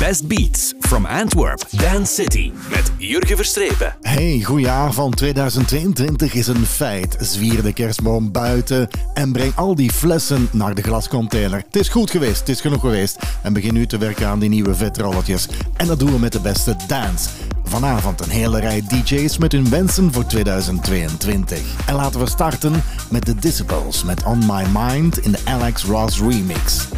Best Beats from Antwerp, Dance City. Met Jurgen Verstrepen. Hey, goedenavond. 2022 is een feit. Zwier de kerstboom buiten en breng al die flessen naar de glascontainer. Het is goed geweest, het is genoeg geweest. En begin nu te werken aan die nieuwe vetrolletjes. En dat doen we met de beste dance. Vanavond een hele rij DJ's met hun wensen voor 2022. En laten we starten met The Disciples met On My Mind in de Alex Ross remix.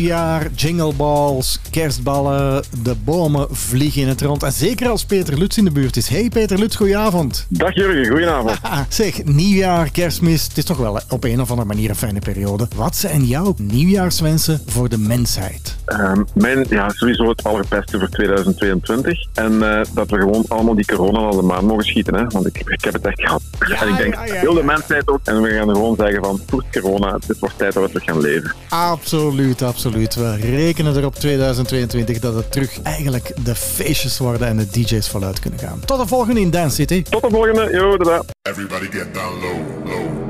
Nieuwjaar, jingleballs, kerstballen, de bomen vliegen in het rond. En zeker als Peter Lutz in de buurt is. Hey Peter Lutz, goedenavond. Dag Jurgen, goedenavond. Ah, zeg, nieuwjaar, kerstmis, het is toch wel op een of andere manier een fijne periode. Wat zijn jouw nieuwjaarswensen voor de mensheid? Ehm, mijn, ja, sowieso het allerbeste voor 2022. En eh, dat we gewoon allemaal die corona al de maan mogen schieten. Hè? Want ik, ik heb het echt gehad. en ik denk, ja, ja, heel de mensheid ook. En we gaan gewoon zeggen van, voert corona, het wordt tijd dat we terug gaan leven. Absoluut, absoluut. We rekenen erop 2022 dat het terug eigenlijk de feestjes worden en de DJ's voluit kunnen gaan. Tot de volgende in Dance City. Tot de volgende, yo, tada. Everybody get down low, low.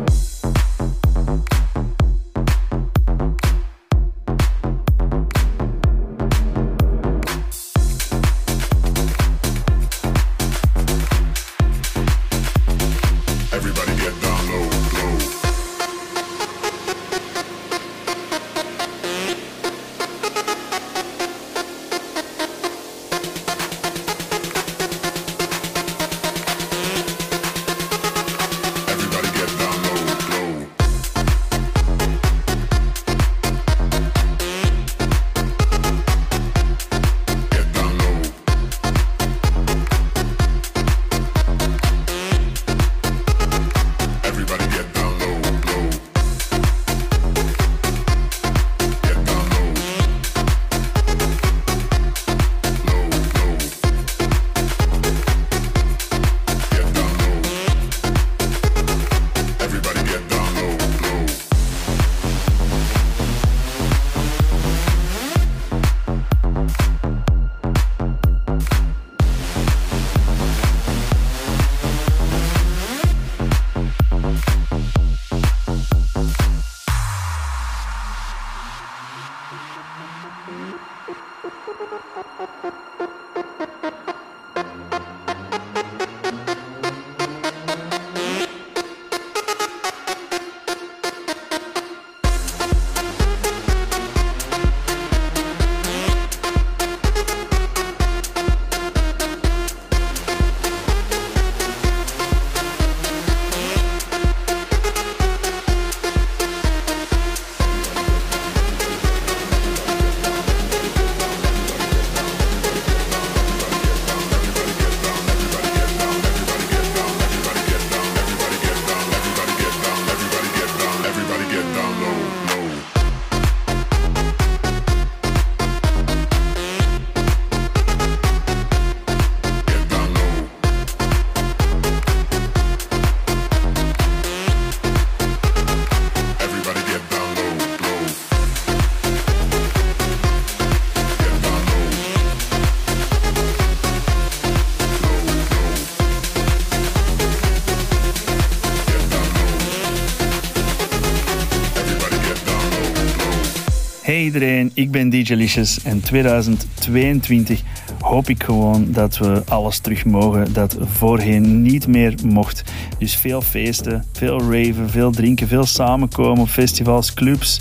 Iedereen, ik ben DJ Licious en 2022 hoop ik gewoon dat we alles terug mogen dat voorheen niet meer mocht. Dus veel feesten, veel raven, veel drinken, veel samenkomen op festivals, clubs,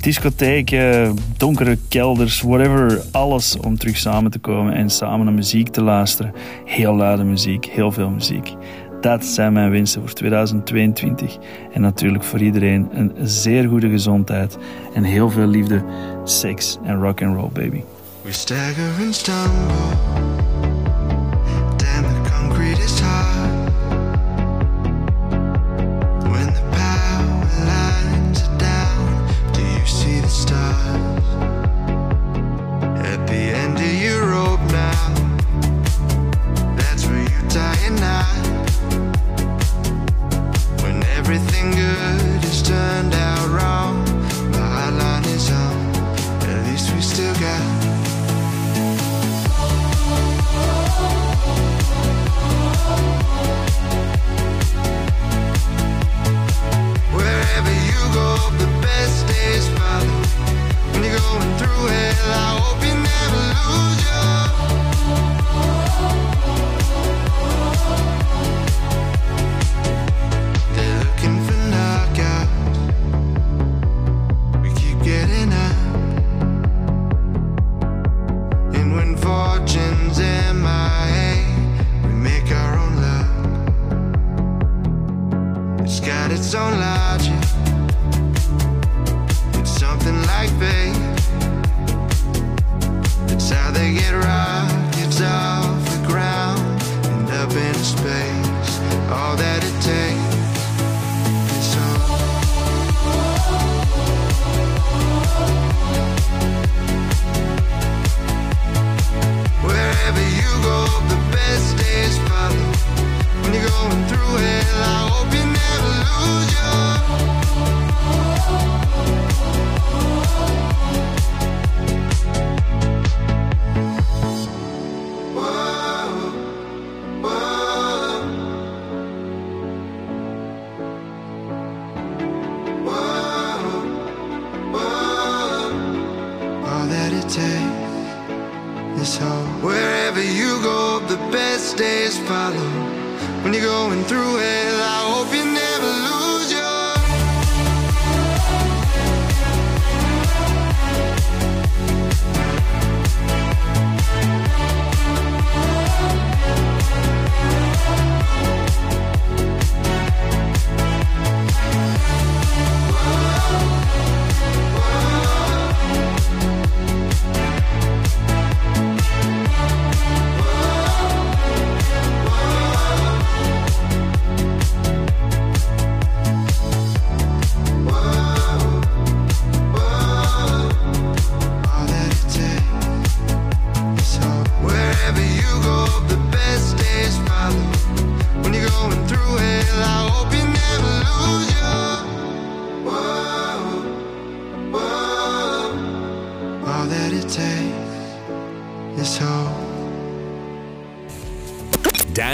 discotheken, donkere kelders, whatever. Alles om terug samen te komen en samen naar muziek te luisteren. Heel luide muziek, heel veel muziek. Dat zijn mijn wensen voor 2022. En natuurlijk voor iedereen een zeer goede gezondheid en heel veel liefde, seks en rock and roll, baby. We stagger and stumble. The concrete. la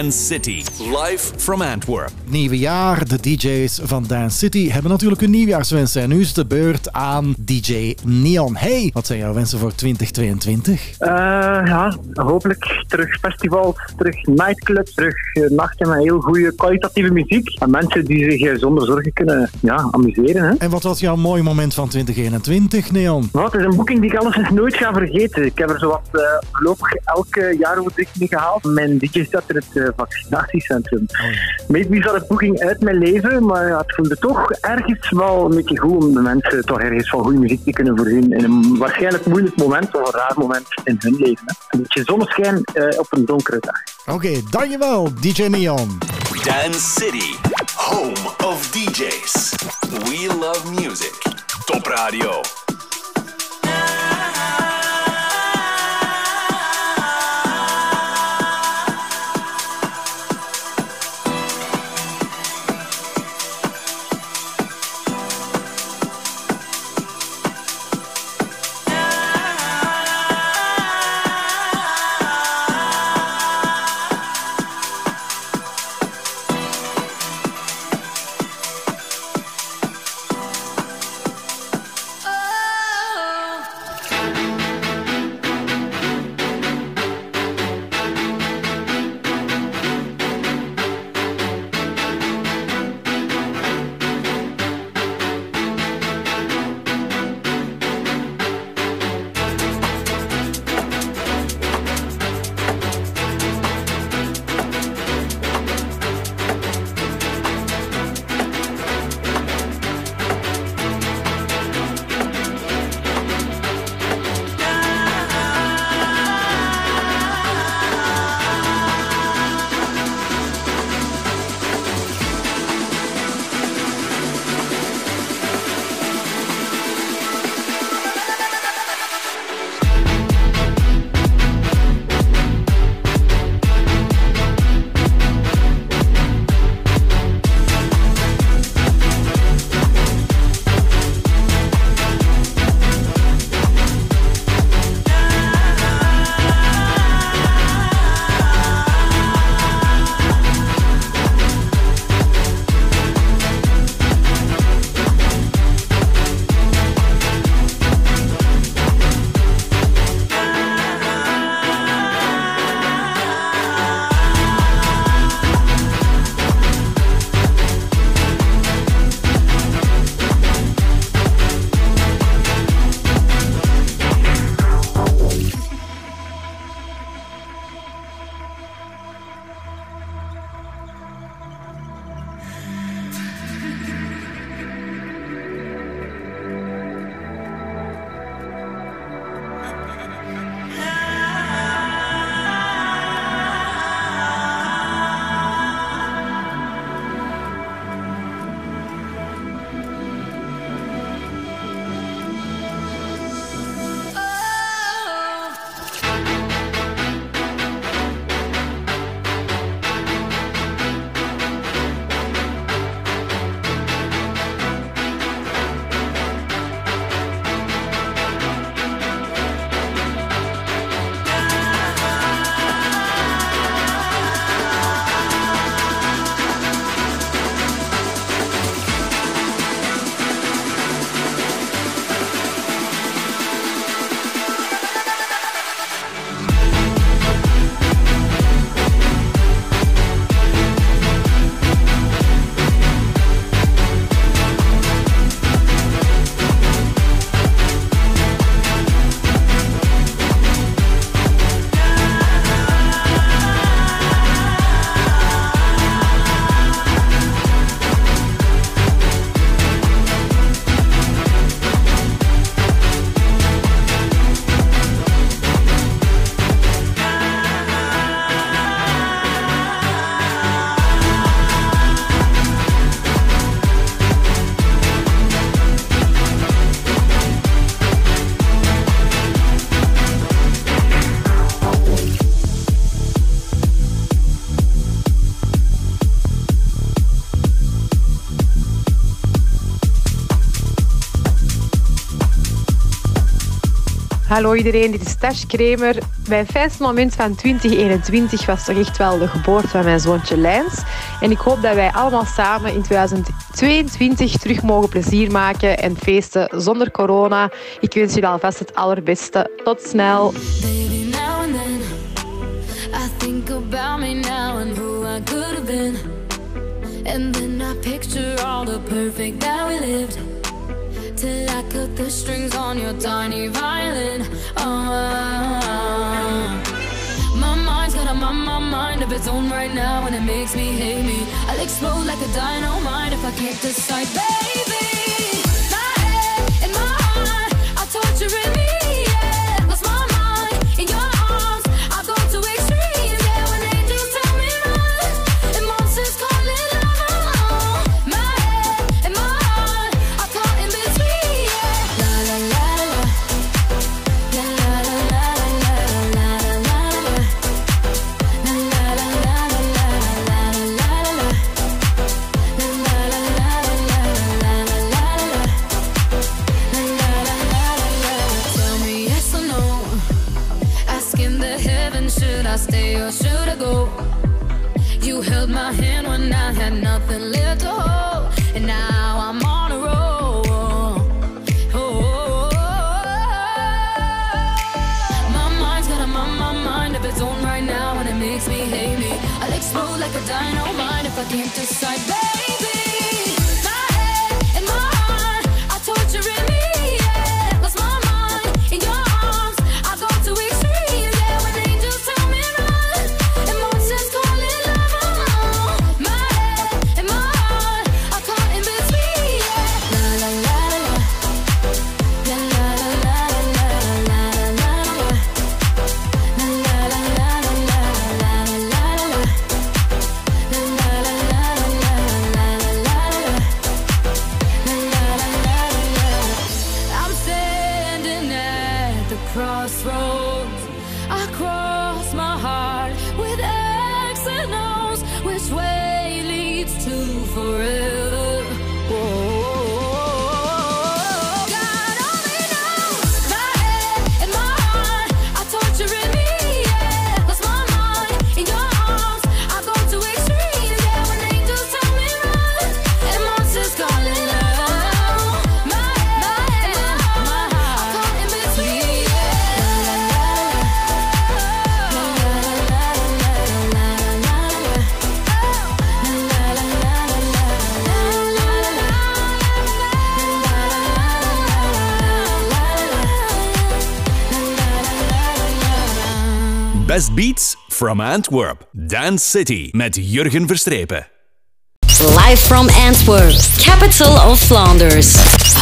Dance City, live from Antwerp. Nieuwe jaar, de DJ's van Dance City hebben natuurlijk hun nieuwjaarswensen. En nu is de beurt aan DJ Neon. Hey, wat zijn jouw wensen voor 2022? Eh, ja, hopelijk terug festivals, terug nightclubs, terug eh, nachten met heel goede kwalitatieve muziek. En mensen die zich eh, zonder zorgen kunnen ja, amuseren. Hè. En wat was jouw mooi moment van 2021, Neon? Nou, het is een boeking die ik alleszins nooit ga vergeten. Ik heb er zowat uh, voorlopig elke jaar over drie mee gehaald. Mijn DJ zat in het vaccinatiecentrum. Maybe dat een boeking uit mijn leven, maar ja, het voelde toch ergens wel een beetje goed om de mensen toch ergens van goede muziek te kunnen voorzien in een waarschijnlijk moeilijk moment of een raar moment in hun leven. Hè. Een beetje zonneschijn eh, op een donkere dag. Oké, dankjewel, DJ Neon. Dance City, home of DJs. We love music. Top Radio. Hallo iedereen, dit is Tash Kramer. Mijn fijnste moment van 2021 was toch echt wel de geboorte van mijn zoontje Lijns. En ik hoop dat wij allemaal samen in 2022 terug mogen plezier maken en feesten zonder corona. Ik wens jullie alvast het allerbeste. Tot snel. And then I picture all the perfect that we lived. Cut the strings on your tiny violin. Oh, my mind's got a my, my mind of its own right now, and it makes me hate me. I'll explode like a dynamite if I can't decide, baby. Best Beats from Antwerp. Dance City met Jurgen Verstrepen. Live from Antwerp, capital of Flanders.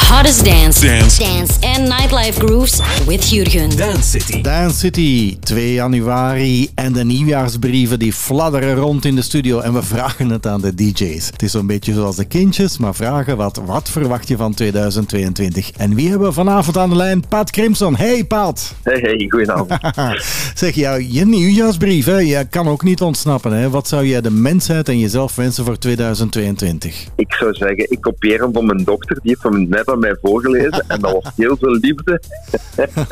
Hottest dance, Dance. dance and nightlife grooves with Jurgen. Dance City. Dance City, 2 januari en de nieuwjaarsbrieven die fladderen rond in de studio en we vragen het aan de DJ's. Het is zo'n beetje zoals de kindjes, maar vragen wat, wat verwacht je van 2022? En wie hebben we vanavond aan de lijn? Pat Crimson. Hey Pat! Hey, hey, goedenavond. zeg jou, je nieuwjaarsbrief, hè? je kan ook niet ontsnappen. Hè? Wat zou jij de mensheid en jezelf wensen voor 2022? Ik zou zeggen, ik kopieer hem van mijn dokter. Die heeft hem net aan mij voorgelezen. En dat was heel veel liefde.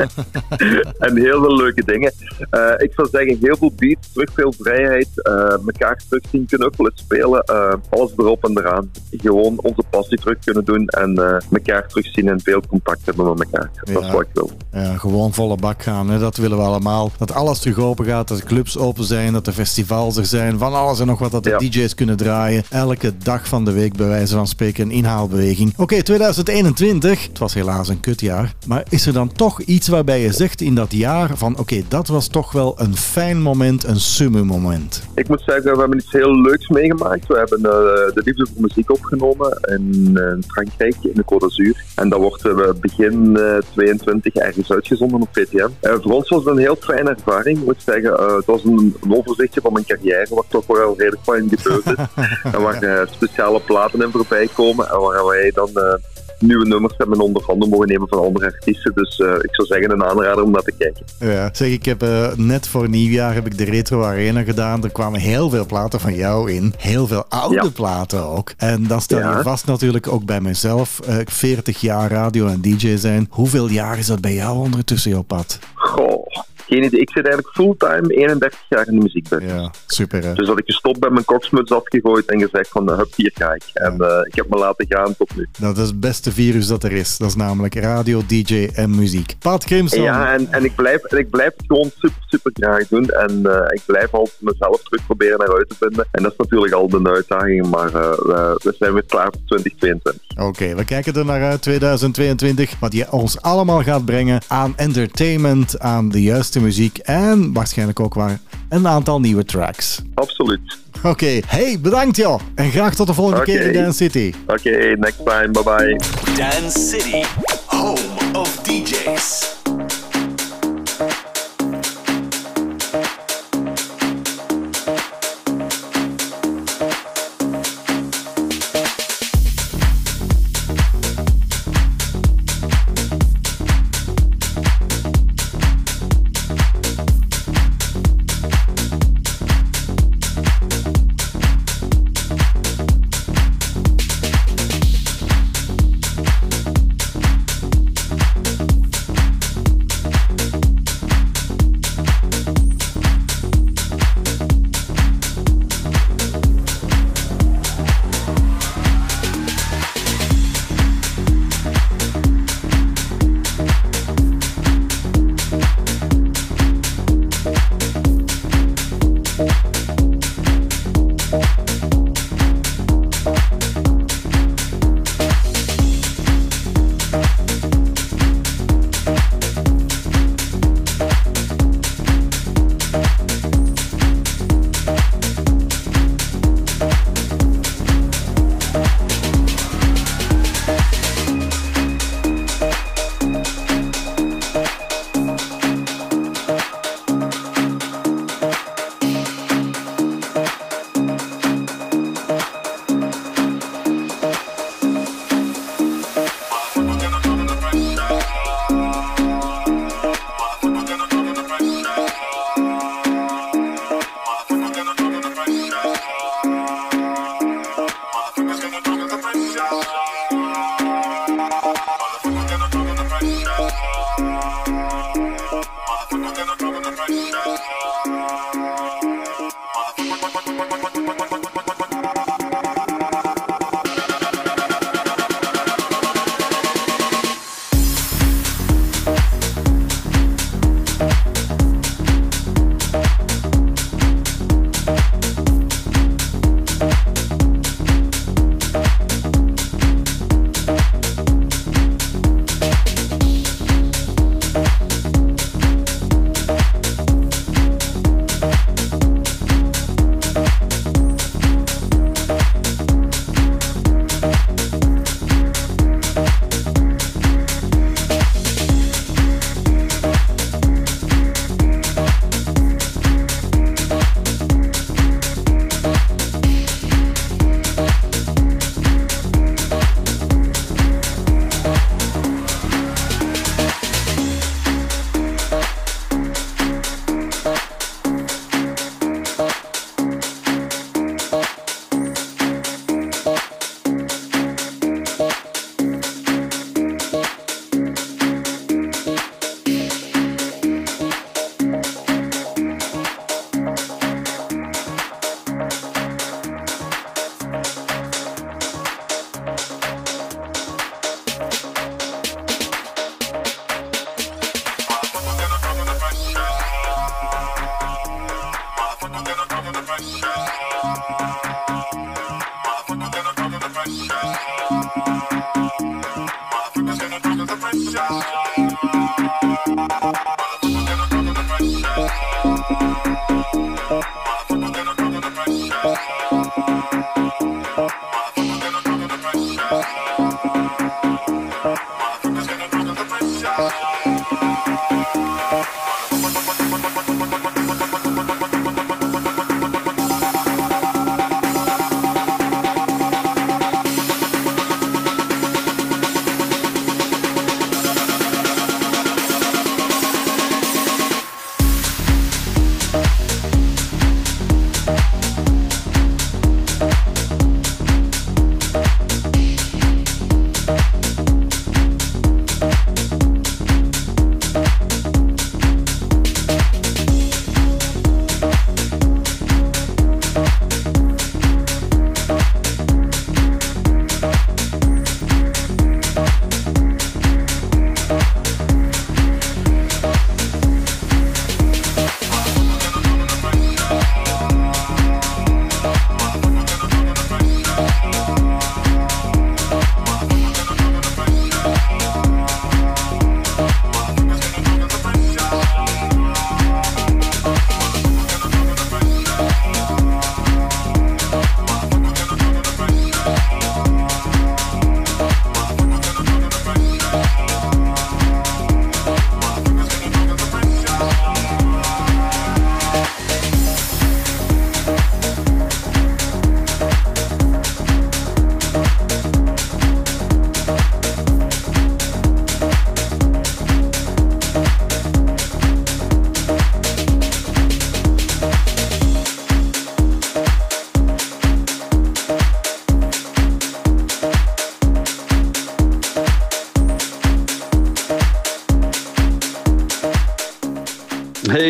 en heel veel leuke dingen. Eh, ik zou zeggen, heel veel beats, terug veel vrijheid. eh elkaar terug zien knuffelen, spelen. eh, alles erop en eraan. Gewoon onze passie terug kunnen doen. En eh elkaar terugzien en veel contact hebben met elkaar. Dat is wat ik wil. Ja, gewoon volle bak gaan, hè? dat willen we allemaal. Dat alles terug open gaat, dat de clubs open zijn, dat de festivals er zijn. Van alles en nog wat dat de Ja. DJ's kunnen draaien. Elke dag van de week, bij wijze van spreken, een inhaalbeweging. Oké, 2021. Het was helaas een kutjaar. Maar is er dan toch iets waarbij je zegt in dat jaar van oké, dat was toch wel een fijn moment, een summe moment. Ik moet zeggen, we hebben iets heel leuks meegemaakt. We hebben eh, de liefde voor muziek opgenomen in eh, Frankrijk, in de Côte d'Azur. En dat wordt eh, begin eh 22 ergens uitgezonden op VTM. Eh, voor ons was het een heel fijne ervaring. Ik moet zeggen, eh, het was een, een overzichtje van mijn carrière, wat toch wel redelijk fijn gebeurd is. en waar eh, speciale platen in voorbij komen en waar wij dan... eh, nieuwe nummers hebben onder handen mogen nemen van andere artiesten. Dus eh, ik zou zeggen een aanrader om naar te kijken. Ja. Zeg, ik heb eh, net voor nieuwjaar heb ik de Retro Arena gedaan. Er kwamen heel veel platen van jou in. Heel veel oude Ja. platen ook. En dan stel je vast natuurlijk ook bij mezelf. eh 40 jaar radio en DJ zijn. Hoeveel jaar is dat bij jou ondertussen, jouw pad? Goh, geen idee. Ik zit eigenlijk fulltime 31 jaar in de muziekbusiness. Ja, super hè. Dus dat ik gestopt ben, mijn koksmuts afgegooid en gezegd van, hup, hier ga ik. En eh, ik heb me laten gaan tot nu. Nou, dat is het beste virus dat er is. Dat is namelijk radio, DJ en muziek. Pat Crimson. Ja, en, en, ik blijf, en ik blijf het gewoon super, super graag doen. En eh, ik blijf altijd mezelf terug proberen naar uit te vinden. En dat is natuurlijk al een uitdaging, maar eh, we, we zijn weer klaar voor 2022. Oké, we kijken er naar uit 2022. Wat je ons allemaal gaat brengen aan entertainment, aan de juiste muziek en waarschijnlijk ook waar een aantal nieuwe tracks. Absoluut. Oké, hey, bedankt joh. En graag tot de volgende keer in Dance City. Oké, next time. Bye bye. Dance City, home of DJs.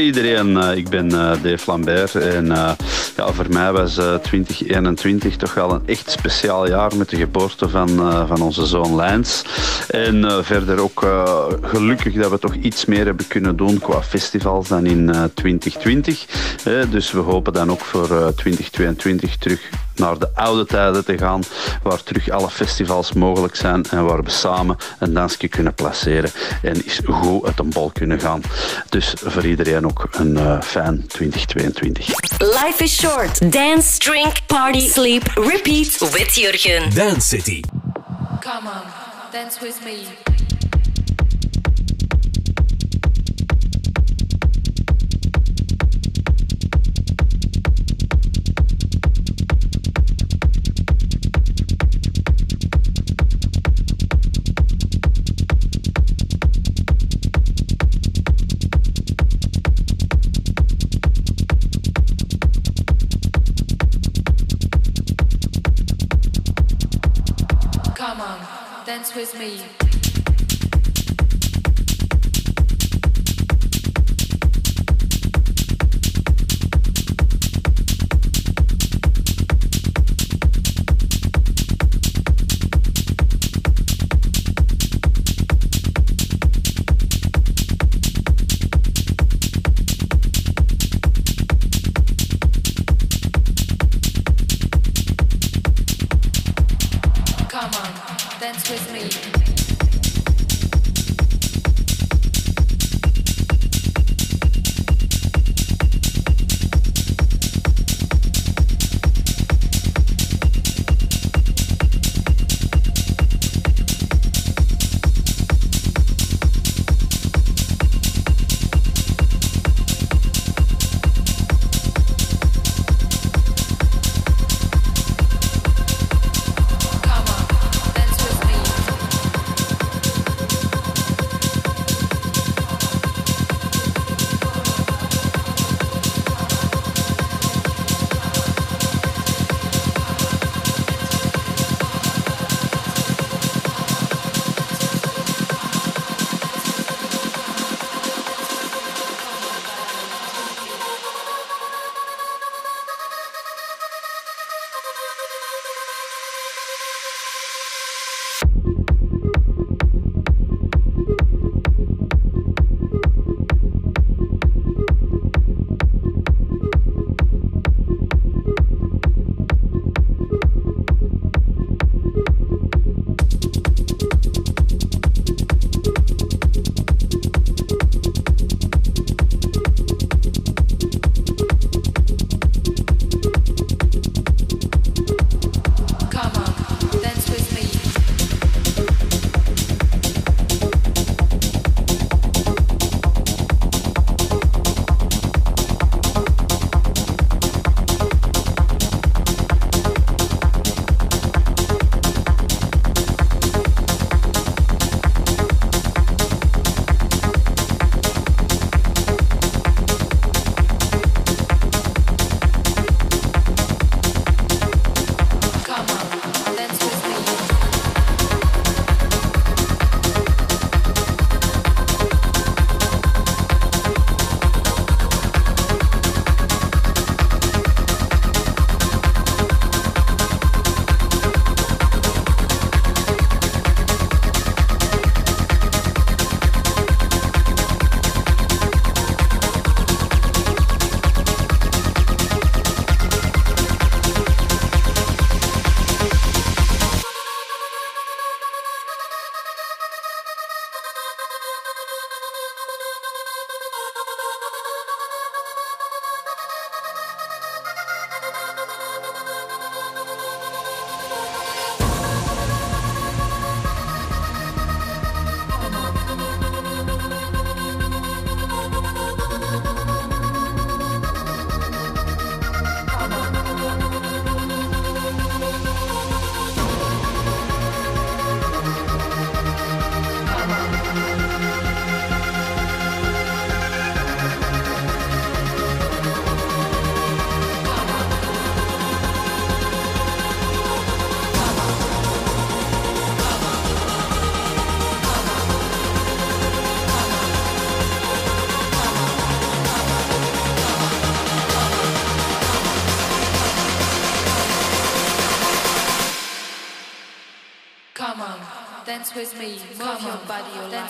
Iedereen, eh, ik ben eh, Dave Lambert en eh, ja, voor mij was eh, 2021 toch wel een echt speciaal jaar met de geboorte van, van onze zoon Lijns. En verder ook gelukkig dat we toch iets meer hebben kunnen doen qua festivals dan in eh, 2020. Eh, dus we hopen dan ook voor eh, 2022 terug naar de oude tijden te gaan, waar terug alle festivals mogelijk zijn en waar we samen een dansje kunnen placeren en eens goed uit een bol kunnen gaan. Dus voor iedereen ook een eh, fijn 2022. Life is short. Dance, drink, party, sleep, repeat with Jurgen. Dance City. Come on, dance with me.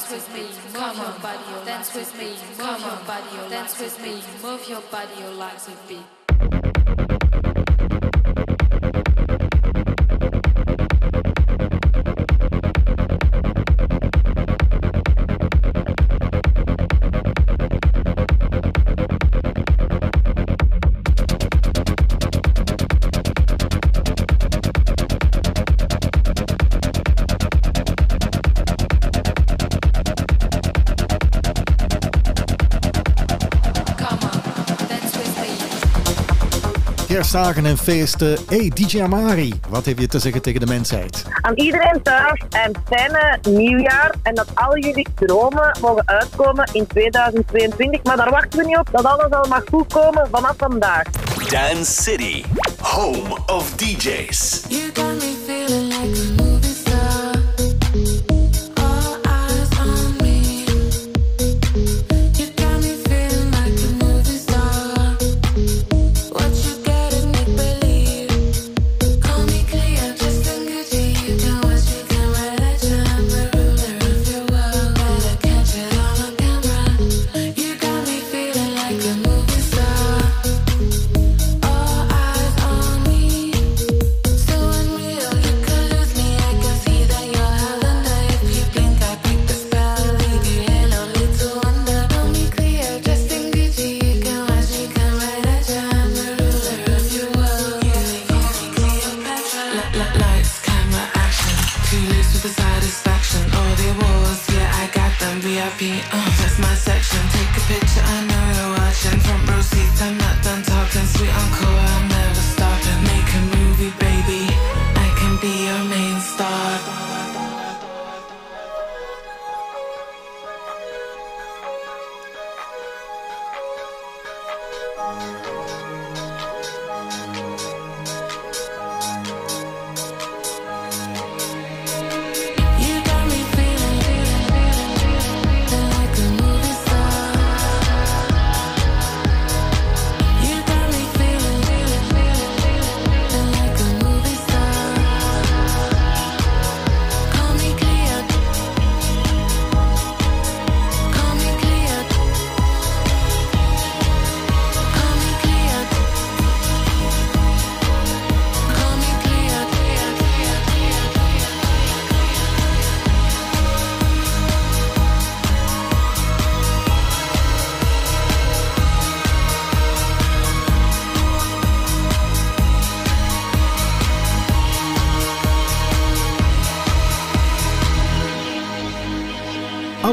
Dance with me, move your body, dance with me, move your body, dance with me, move your body, oh, like a beat. Kerstdagen en feesten. Hey, DJ Amari, wat heb je te zeggen tegen de mensheid? Aan iedereen thuis een fijne nieuwjaar en dat al jullie dromen mogen uitkomen in 2022. Maar daar wachten we niet op, dat alles al mag goed komen vanaf vandaag. Dance City, home of DJs. You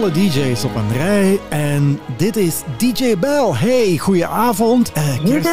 Alle DJ's op een rij en dit is DJ Bell. Hey, goedenavond. Eh, kerst-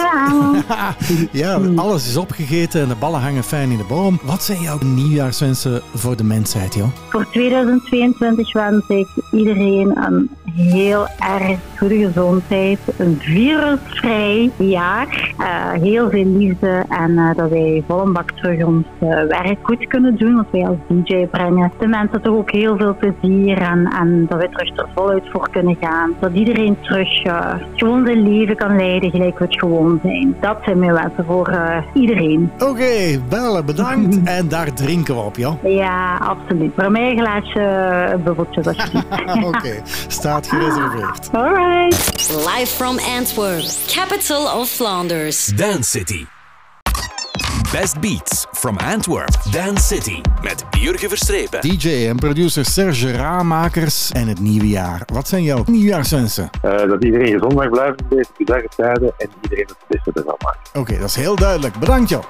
ja, alles is opgegeten en de ballen hangen fijn in de boom. Wat zijn jouw nieuwjaarswensen voor de mensheid, joh? Voor 2022 wens ik iedereen een heel erg goede gezondheid, een virusvrij jaar, eh, heel veel liefde en eh, dat wij vol een bak terug ons werk goed kunnen doen, wat wij als DJ brengen. De mensen toch ook heel veel plezier en, en dat wij terug er voluit voor kunnen gaan. Dat iedereen terug eh, gewoon zijn leven kan leiden gelijk we het gewoon zijn. Dat zijn mijn wensen voor eh, iedereen. Oké, bellen, bedankt. en daar drinken we op, joh. Ja, absoluut. Voor mij een glaasje eh, alsjeblieft. Oké, staat gereserveerd. Alright. Live from Antwerp, capital of Flanders. Dance City. Best Beats from Antwerp. Dance City. Met Jurgen Verstrepen. DJ en producer Serge Raamakers en het nieuwe jaar. Wat zijn jouw nieuwjaarswensen? Eh, dat iedereen gezond mag blijven in deze bizarre tijden en iedereen het beste ervan maakt. Oké, dat is heel duidelijk. Bedankt, joh.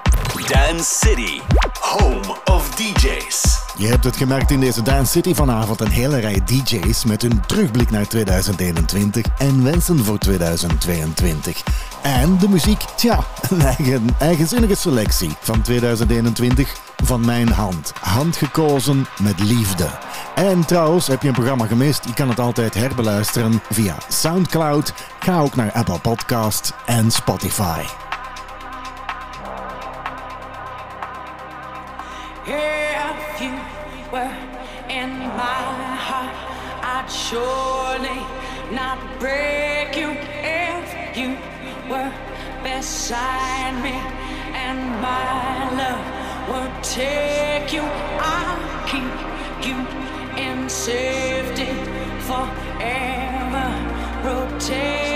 Dance City. Home of DJs. Je hebt het gemerkt in deze Dance City vanavond een hele rij DJ's met hun terugblik naar 2021 en wensen voor 2022. En de muziek, tja, een eigen, eigenzinnige selectie van 2021 van mijn hand. Handgekozen met liefde. En trouwens, heb je een programma gemist? Je kan het altijd herbeluisteren via Soundcloud. Ga ook naar Apple Podcast en Spotify. If you were in my heart, I'd surely not break you. If you were beside me, and my love would take you, I'll keep you in safety forever. Protect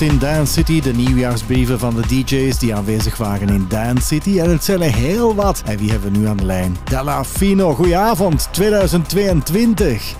In Dance City de nieuwjaarsbrieven van de DJ's die aanwezig waren in Dance City. En het zijn er heel wat. En wie hebben we nu aan de lijn? Della Fino, goedenavond 2022.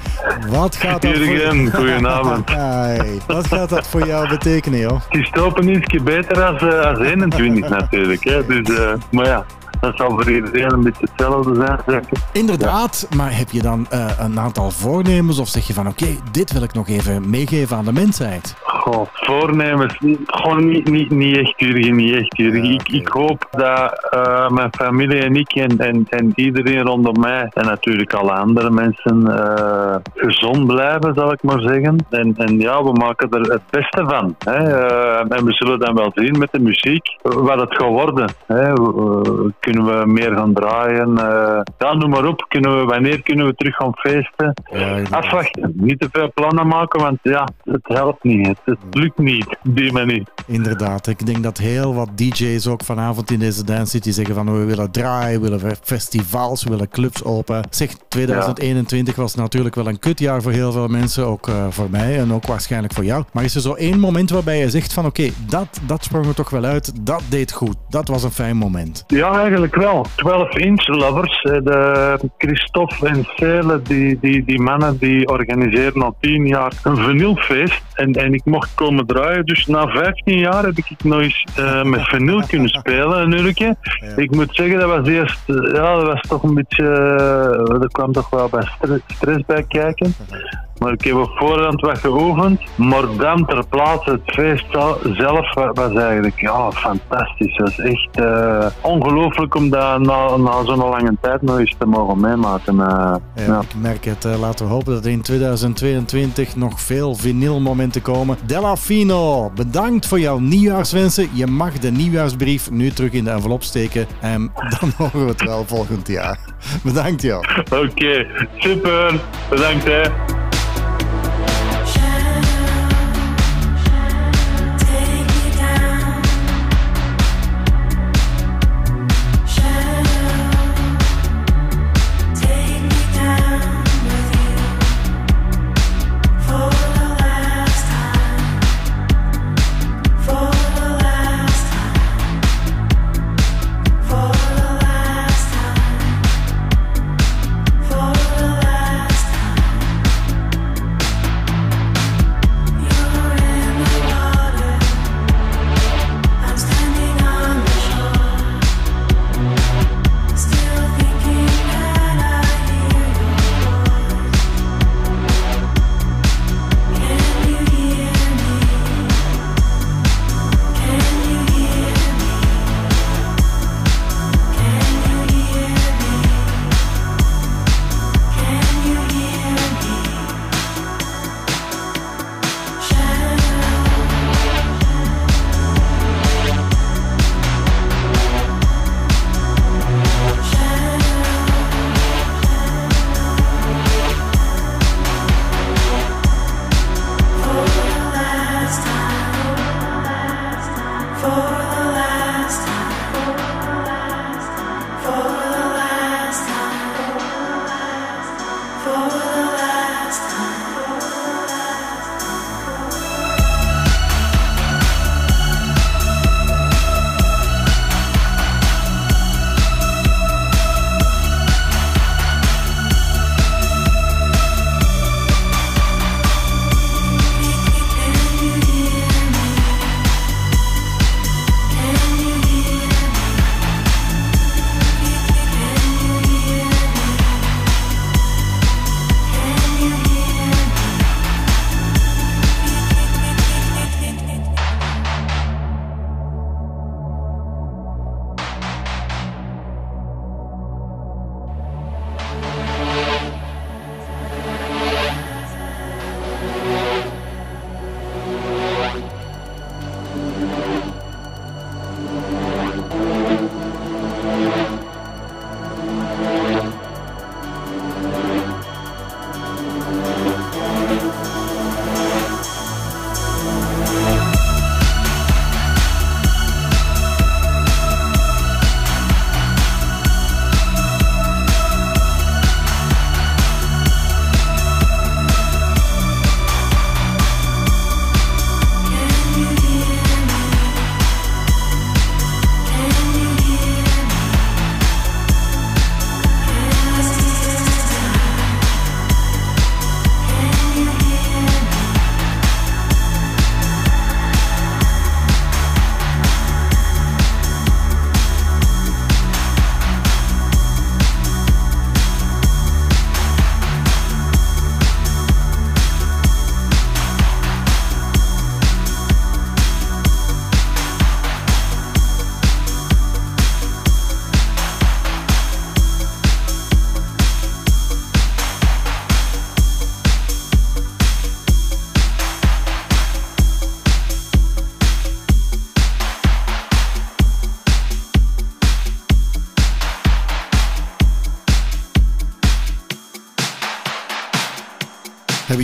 Wat gaat dat Jurgen, voor... goedenavond. Hey, wat gaat dat voor jou betekenen, joh? Het is stoppen ietsje beter als, eh, als 21 natuurlijk. Hè. Dus, eh, maar ja, dat zal voor iedereen een beetje hetzelfde zijn. Inderdaad, maar heb je dan eh, een aantal voornemens of zeg je van oké, dit wil ik nog even meegeven aan de mensheid? Goh, voornemens, gewoon niet, niet, niet echt Jurgen, niet echt Jurgen. Ik, ik hoop dat eh, mijn familie en ik en, en, en iedereen rondom mij en natuurlijk alle andere mensen eh, gezond blijven, zal ik maar zeggen. En, en ja, we maken er het beste van. Hè. Eh, en we zullen dan wel zien met de muziek wat het gaat worden. Hè. Kunnen we meer gaan draaien? ja, noem maar op. Kunnen we, wanneer kunnen we terug gaan feesten? Afwachten. Niet te veel plannen maken, want ja, het helpt niet. Het, het lukt niet op die manier. Inderdaad, ik denk dat heel wat DJ's ook vanavond in deze Dance City zeggen van we willen draaien, we willen festivals, we willen clubs open. Zeg, 2021 was natuurlijk wel een kutjaar voor heel veel mensen, ook eh, voor mij en ook waarschijnlijk voor jou. Maar is er zo één moment waarbij je zegt van oké, dat, dat sprong er toch wel uit, dat deed goed, dat was een fijn moment. Ja, eigenlijk wel. 12 inch lovers. eh, De Christophe en Cele, die, die, die mannen, die organiseren al 10 jaar een vinylfeest. En, en ik mocht komen draaien. Dus na 15 jaar heb ik nog eens eh, met vinyl kunnen spelen, een uurtje. Ik moet zeggen, dat was eerst, eh, ja, dat was toch een beetje, eh, er kwam toch wel bij stre- stress bij kijken. Maar ik heb op voorhand wat geoefend. Maar dan ter plaatse het feest zelf wa- was eigenlijk ja, fantastisch. Het was echt eh, ongelooflijk om dat na, na zo'n lange tijd nog eens te mogen meemaken. eh. Ja, Ik merk het. eh, laten we hopen dat er in 2022 nog veel vinylmomenten komen. Della Fino, bedankt voor jouw nieuwjaarswensen. Je mag de nieuwjaarsbrief nu terug in de envelop steken. En dan horen we het wel volgend jaar. Bedankt, joh. Oké, super. Bedankt hè.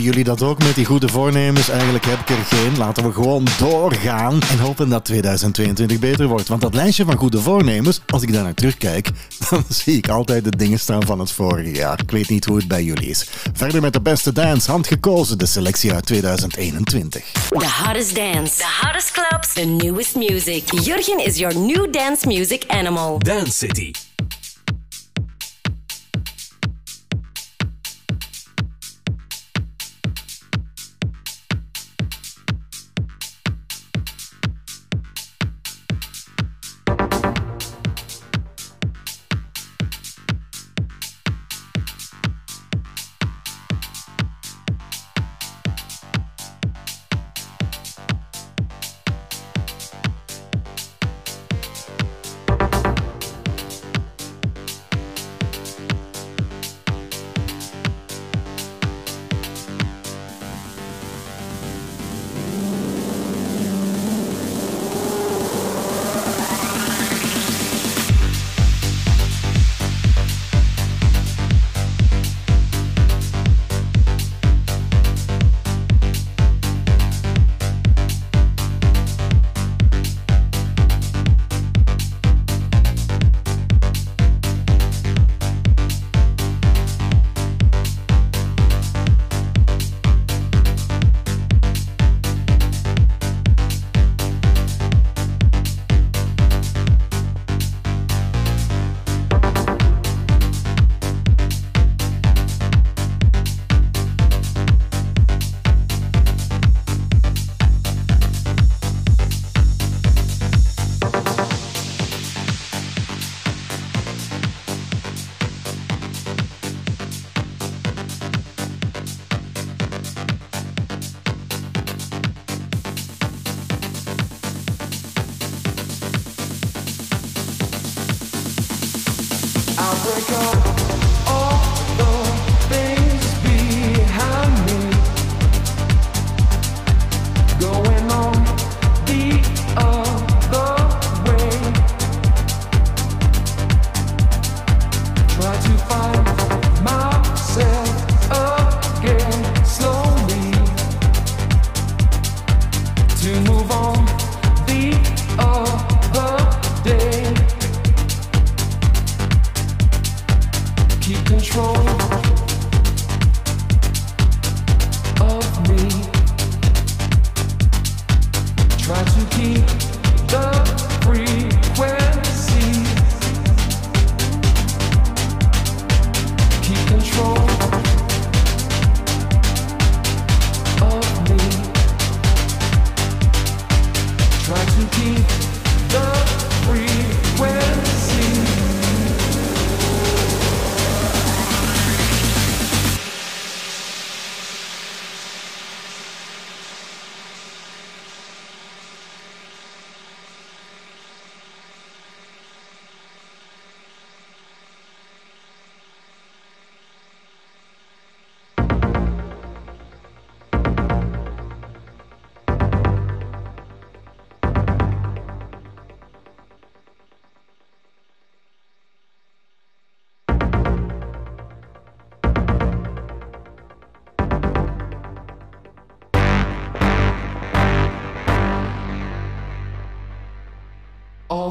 Jullie dat ook met die goede voornemens? Eigenlijk heb ik er geen. Laten we gewoon doorgaan en hopen dat 2022 beter wordt. Want dat lijstje van goede voornemens, als ik daar naar terugkijk, dan zie ik altijd de dingen staan van het vorige jaar. Ik weet niet hoe het bij jullie is. Verder met de beste dance, handgekozen, de selectie uit 2021. The hottest dance, the hottest clubs, the newest music. Jurgen is your new dance music animal. Dance City.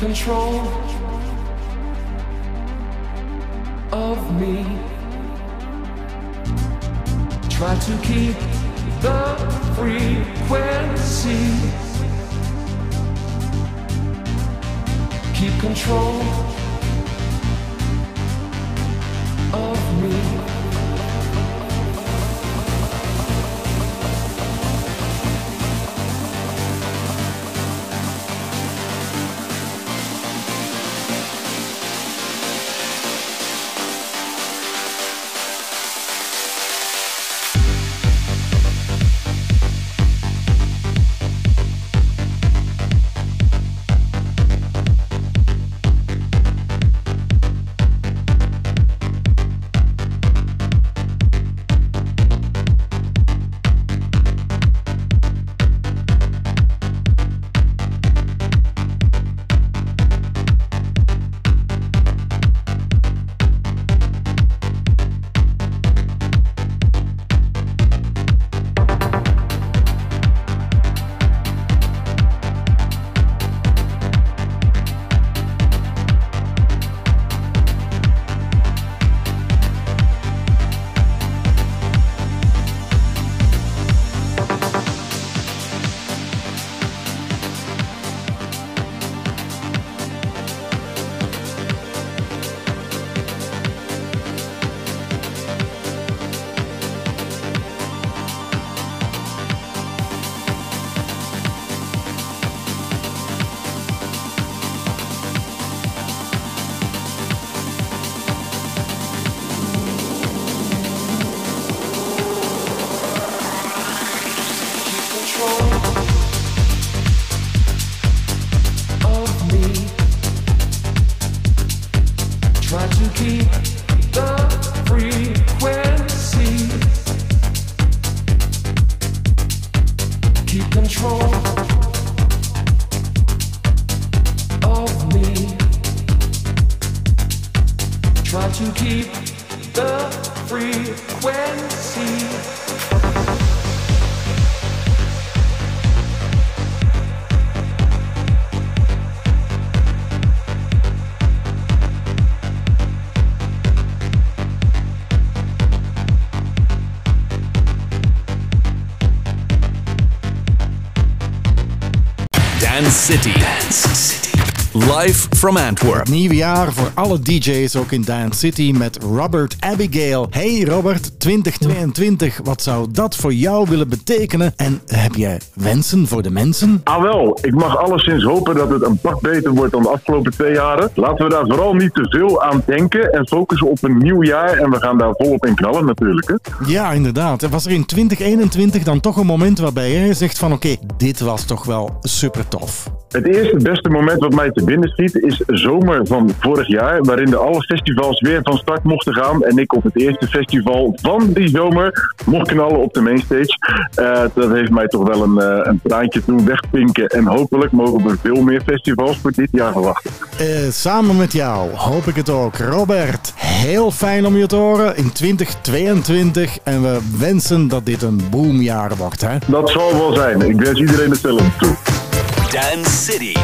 Control of me. Try to keep City. Live from Antwerp. Nieuw jaar voor alle DJ's ook in Dance City met Robert Abigail. Hey Robert, 2022, wat zou dat voor jou willen betekenen? En heb jij wensen voor de mensen? Ah wel, ik mag alleszins hopen dat het een pak beter wordt dan de afgelopen twee jaren. Laten we daar vooral niet te veel aan denken en focussen op een nieuw jaar. En we gaan daar volop in knallen natuurlijk. Hè. Ja, inderdaad. Was er in 2021 dan toch een moment waarbij jij zegt van oké, dit was toch wel super tof? Het eerste beste moment wat mij te binnen schiet is zomer van vorig jaar, waarin de alle festivals weer van start mochten gaan. En ik op het eerste festival van die zomer mocht knallen op de mainstage. Eh, dat heeft mij toch wel een, eh, een traantje doen wegpinken. En hopelijk mogen we veel meer festivals voor dit jaar verwachten. Eh, samen met jou hoop ik het ook. Robert, heel fijn om je te horen in 2022. En we wensen dat dit een boomjaar wordt. Hè? Dat zal wel zijn. Ik wens iedereen hetzelfde toe. Dance City.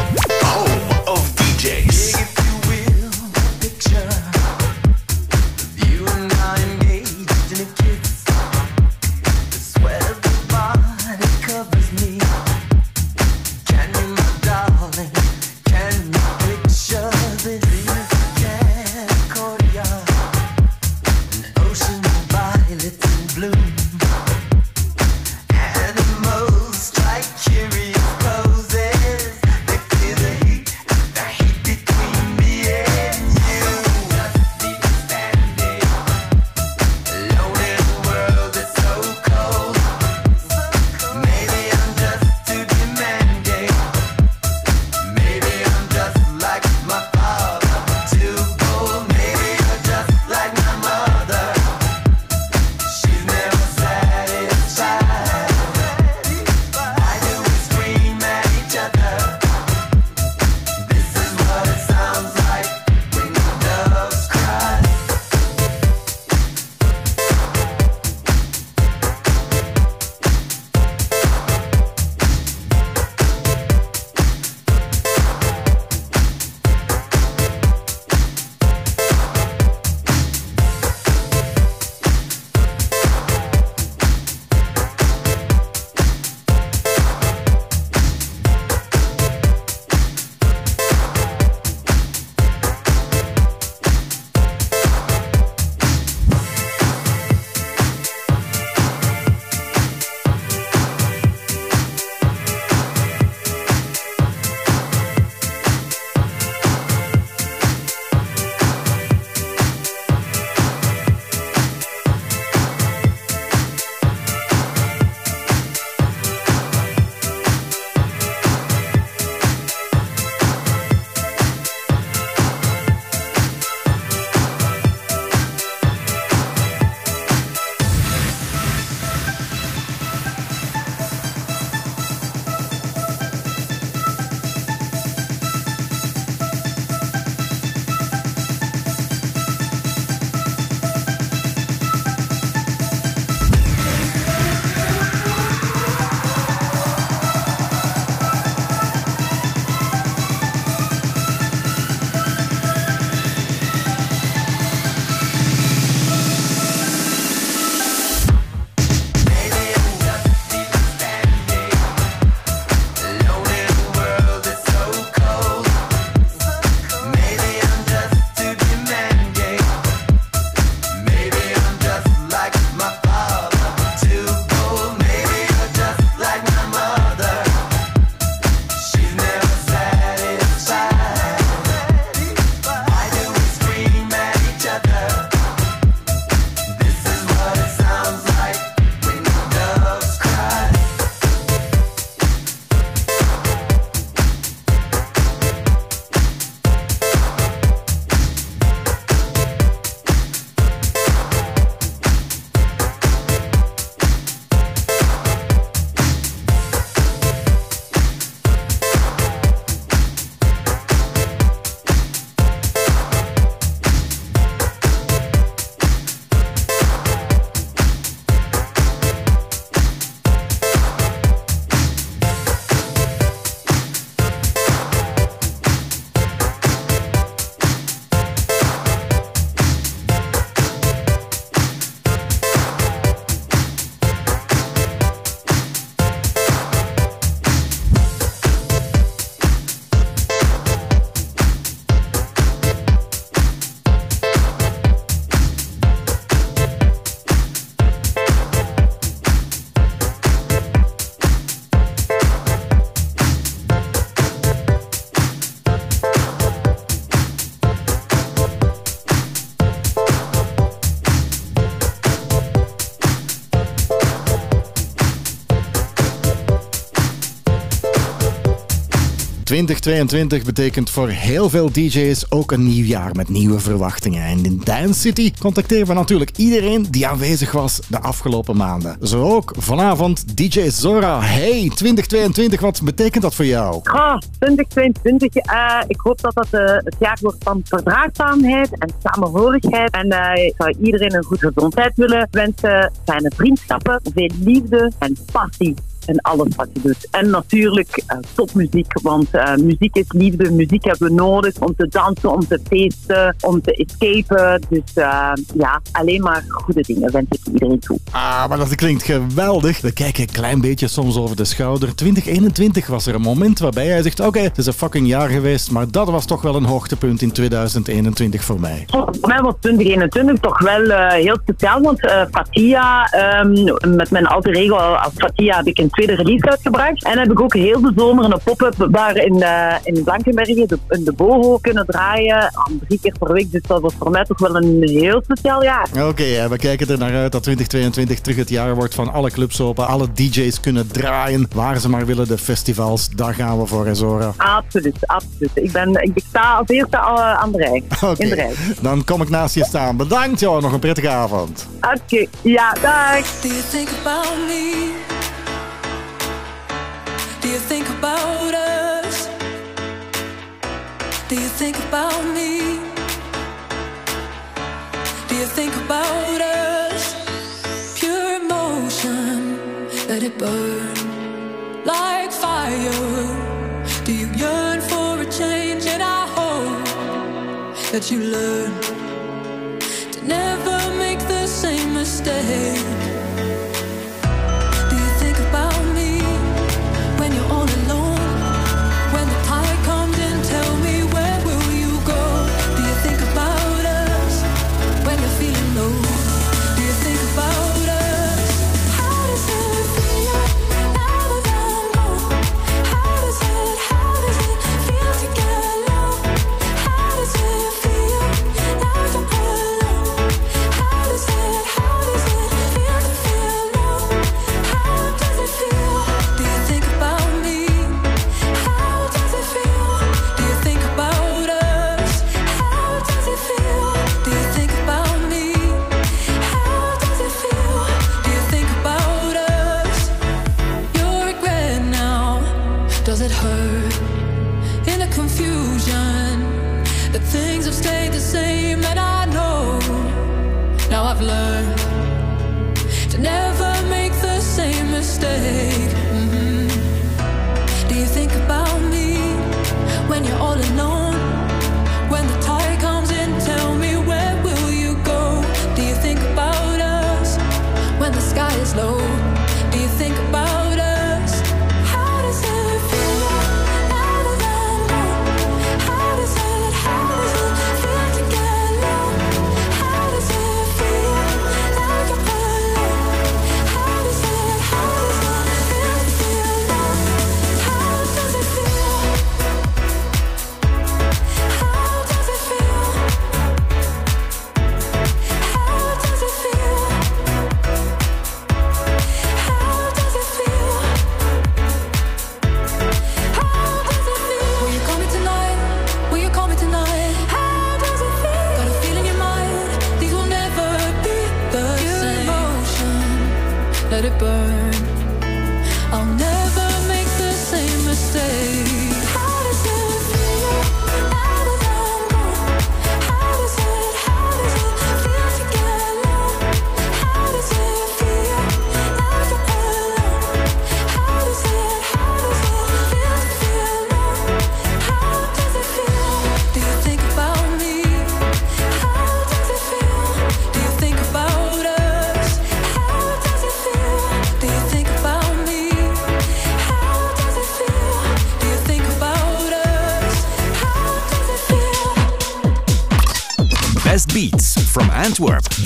2022 betekent voor heel veel DJ's ook een nieuw jaar met nieuwe verwachtingen. En in Dance City contacteren we natuurlijk iedereen die aanwezig was de afgelopen maanden. Zo ook vanavond DJ Zora. Hey, 2022, wat betekent dat voor jou? Ah, 2022, eh, ik hoop dat dat eh, het jaar wordt van verdraagzaamheid en samenhorigheid. En eh, ik zou iedereen een goede gezondheid willen wensen, fijne vriendschappen, veel liefde en passie in alles wat je doet. En natuurlijk eh, topmuziek, want eh, muziek is liefde, muziek hebben we nodig om te dansen, om te feesten, om te escapen. Dus eh, ja, alleen maar goede dingen wens ik iedereen toe. Ah, maar dat klinkt geweldig. We kijken een klein beetje soms over de schouder. 2021 was er een moment waarbij jij zegt: Oké, het is een fucking jaar geweest, maar dat was toch wel een hoogtepunt in 2021 voor mij. Voor mij was 2021 toch wel eh, heel speciaal, want eh, Fatia, ehm, met mijn alter regel als Fatia heb ik een tweede release uitgebracht. En heb ik ook heel de zomer een pop-up bar in, eh, in Blankenbergen, de, in de Boho, kunnen draaien. Aan drie keer per week, dus dat was voor mij toch wel een heel speciaal jaar. Oké, eh, we kijken er naar uit dat 2022 terug het jaar wordt van alle clubs open. Alle DJ's kunnen draaien waar ze maar willen. De festivals, daar gaan we voor, hè, Zora. Absoluut, absoluut. Ik, ben, ik sta als eerste al, eh, aan de rij. Oké, In de rij. dan kom ik naast je staan. Bedankt, joh. Nog een prettige avond. Oké, ja, dag. Do you think about us? Do you think about me? Do you think about us? Pure emotion, let it burn like fire. Do you yearn for a change? And I hope that you learn to never make the same mistake.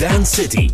Dance City.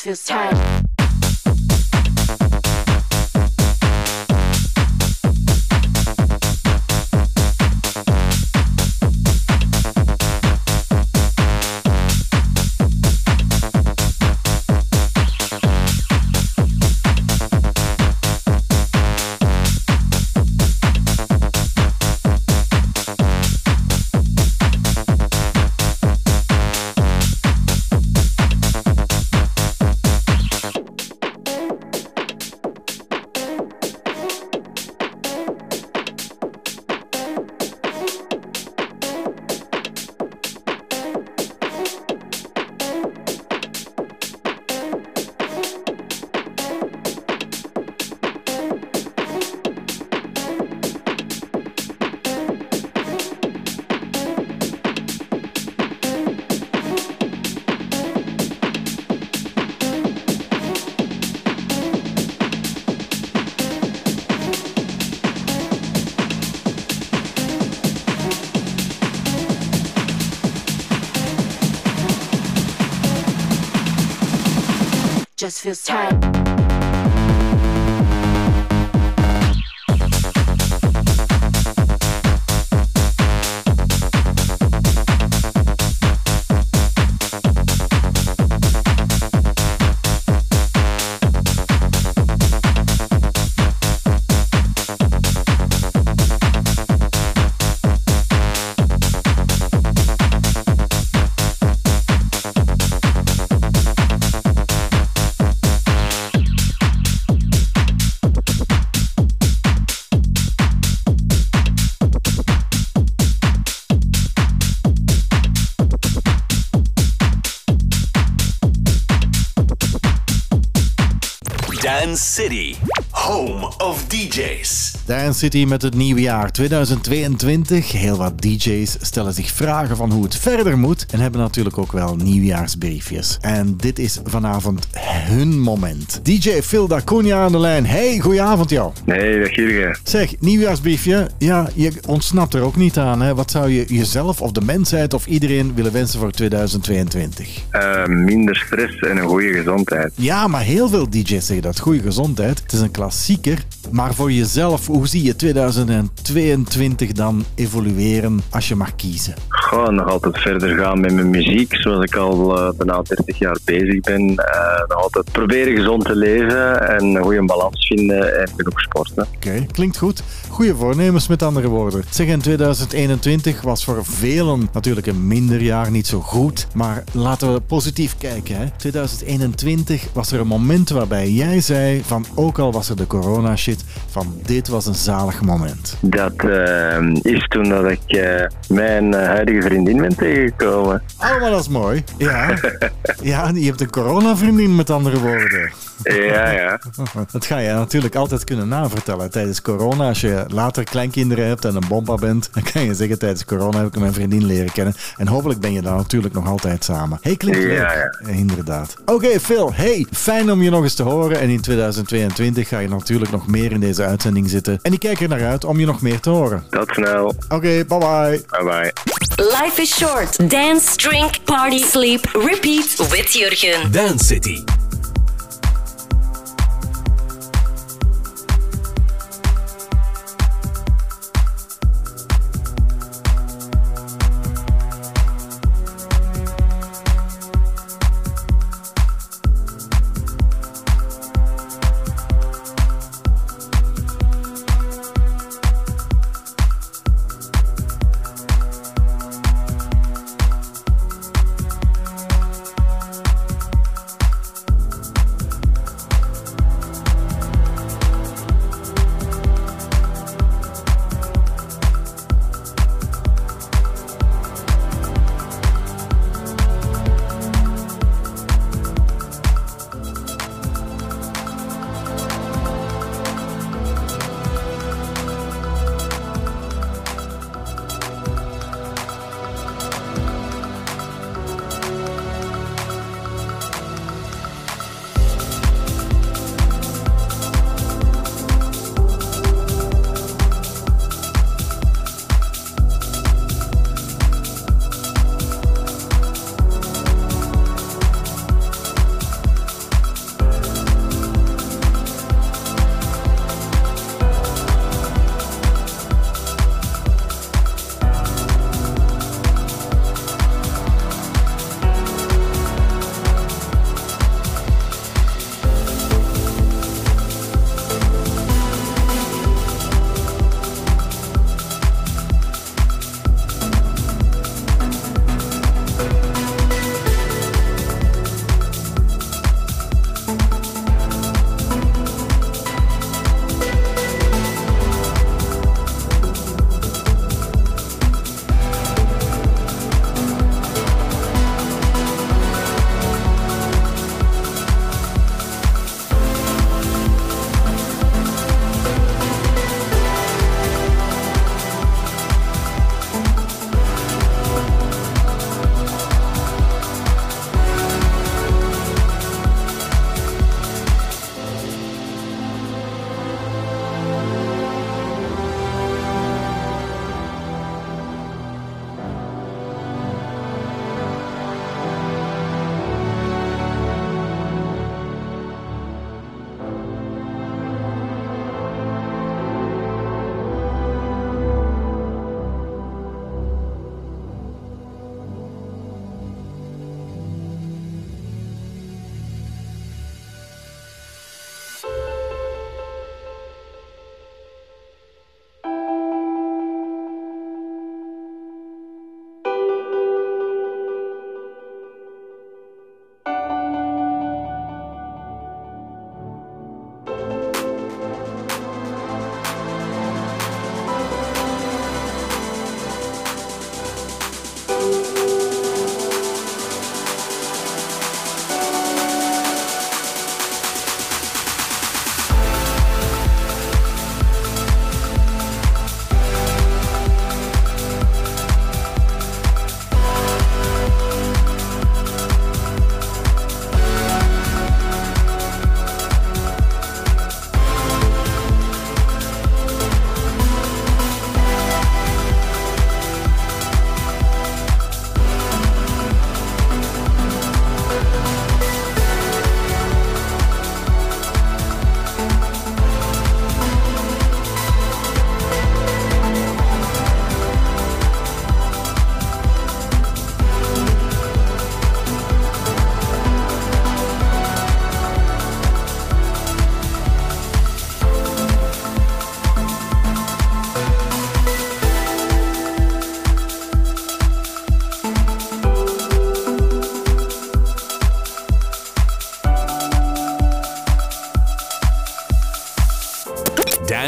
Feels tight. Just feels tight. City, home of DJs. Dance City met het nieuwe jaar 2022. Heel wat DJ's stellen zich vragen van hoe het verder moet en hebben natuurlijk ook wel nieuwjaarsbriefjes. En dit is vanavond hun moment. DJ Phil Dacunia aan de lijn. Hey, goedenavond jou. Nee, dag Jurgen. Zeg, nieuwjaarsbriefje. Ja, je ontsnapt er ook niet aan. Hè? Wat zou je jezelf of de mensheid of iedereen willen wensen voor 2022? Eh, minder stress en een goede gezondheid. Ja, maar heel veel DJ's zeggen dat. Goede gezondheid. Het is een klassieker. Maar voor jezelf, hoe zie je 2022 dan evolueren als je mag kiezen? Gewoon nog altijd verder gaan met mijn muziek, zoals ik al eh, bijna 30 jaar bezig ben. Eh, altijd proberen gezond te leven en een goede balans vinden en genoeg sporten. Oké, klinkt goed. Goede voornemens met andere woorden. Zeg, in 2021 was voor velen natuurlijk een minder jaar, niet zo goed. Maar laten we positief kijken. Hè? 2021 was er een moment waarbij jij zei van ook al was er de corona shit, van dit was een zalig moment. Dat eh, is toen dat ik eh, mijn eh, huidige vriendin ben tegengekomen. Oh, maar dat is mooi. Ja, ja je hebt een coronavriendin met andere woorden. Ja, ja. Dat ga je natuurlijk altijd kunnen navertellen tijdens corona. Als je later kleinkinderen hebt en een bompa bent, dan kan je zeggen tijdens corona heb ik mijn vriendin leren kennen. En hopelijk ben je dan natuurlijk nog altijd samen. Hey, klinkt Ja, leuk. ja. Eh, Inderdaad. Oké, Phil. Hey, fijn om je nog eens te horen. En in 2022 ga je natuurlijk nog meer in deze uitzending zitten. En ik kijk er naar uit om je nog meer te horen. Tot snel. Oké, bye bye. Bye bye. Life is short. Dance, drink, party, sleep, repeat with Jurgen. Dance City.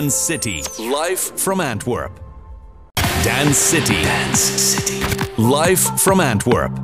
Dance City, live from Antwerp. Dance City. Dance City. Live from Antwerp.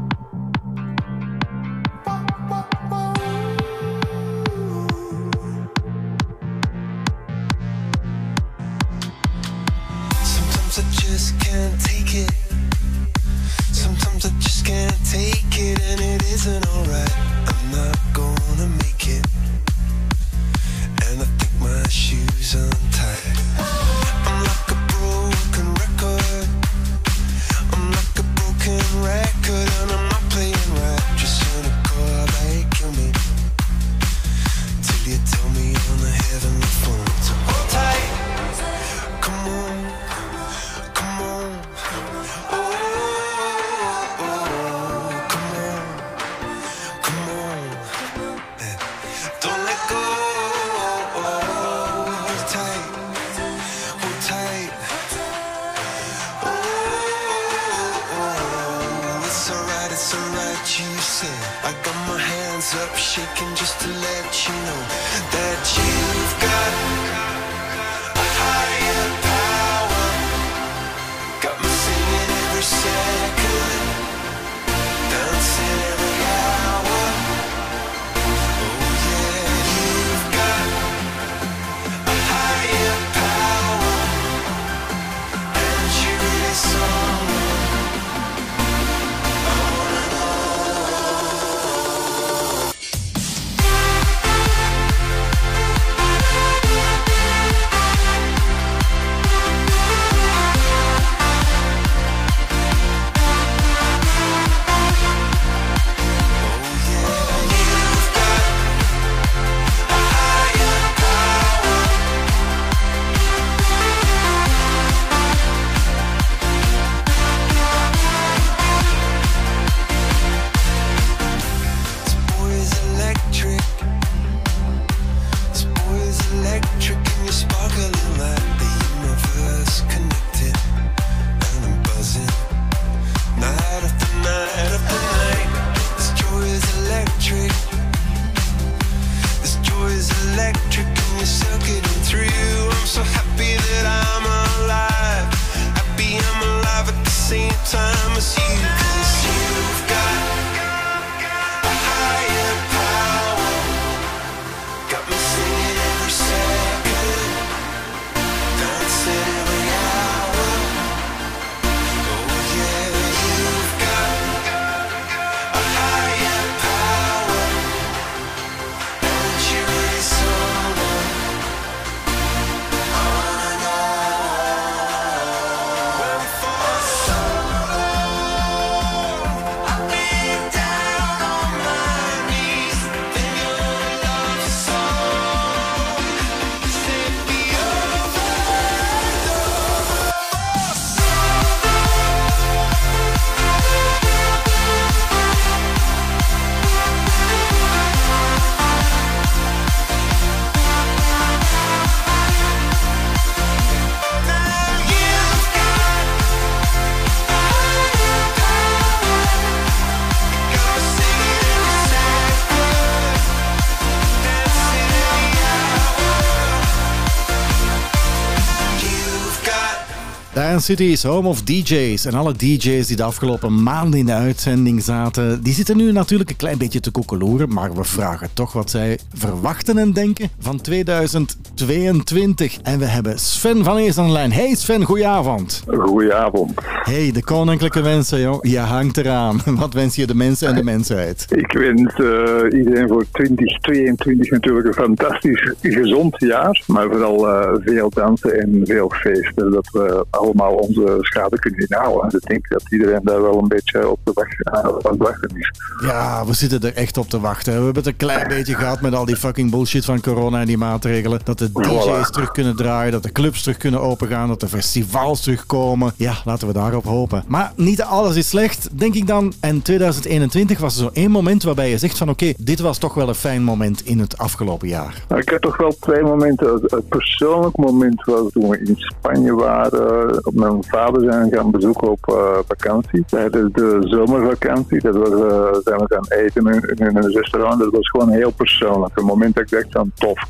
Dance City is home of DJ's. En alle DJ's die de afgelopen maanden in de uitzending zaten, die zitten nu natuurlijk een klein beetje te koekeloeren. Maar we vragen toch wat zij verwachten en denken van 2022. En we hebben Sven van Ees aan de lijn. Hey Sven, goedenavond. Goedenavond. Hey, de koninklijke wensen, joh. Je hangt eraan. Wat wens je de mensen en de mensheid? Ik wens eh, iedereen voor 2022 natuurlijk een fantastisch gezond jaar. Maar vooral eh, veel dansen en veel feesten. Dat we allemaal onze schade kunnen inhalen. Ik denk dat iedereen daar wel een beetje op de wacht, aan het wachten is. Ja, we zitten er echt op te wachten. We hebben het een klein beetje gehad met al die fucking bullshit van corona en die maatregelen. Dat de DJ's Voilà. terug kunnen draaien, dat de clubs terug kunnen opengaan, dat de festivals terugkomen. Ja, laten we daarop hopen. Maar niet alles is slecht, denk ik dan. En 2021 was er zo één moment waarbij je zegt van oké, dit was toch wel een fijn moment in het afgelopen jaar. Maar ik heb toch wel twee momenten. Het- Het persoonlijk moment was toen we in Spanje waren, op mijn vader zijn gaan bezoeken op eh, vakantie. Tijdens de zomervakantie. Dat was, eh, zijn we gaan eten in, een restaurant. Dat was gewoon heel persoonlijk. Een moment dat ik dacht van tof.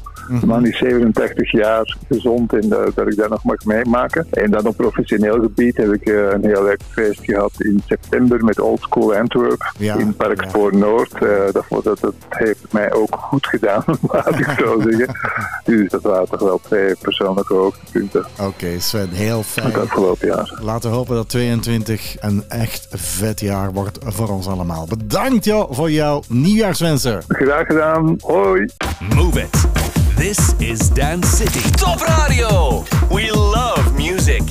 Man die 87 jaar gezond en dat, dat ik dat nog mag meemaken. En dan op professioneel gebied heb ik eh, een heel leuk feest gehad in september met Old School Antwerp in Park Spoor Noord. Eh, dat, was- dat, dat heeft mij ook goed gedaan, laat ik zo zeggen. Dus dat waren toch wel twee persoonlijke hoogtepunten. Oké, Sven, heel fijn. Het afgelopen jaar. Laten we hopen dat 22 een echt vet jaar wordt voor ons allemaal. Bedankt joh voor jouw nieuwjaarswensen. Graag gedaan. Hoi. Move it. This is Dance City. Top Radio. We love music.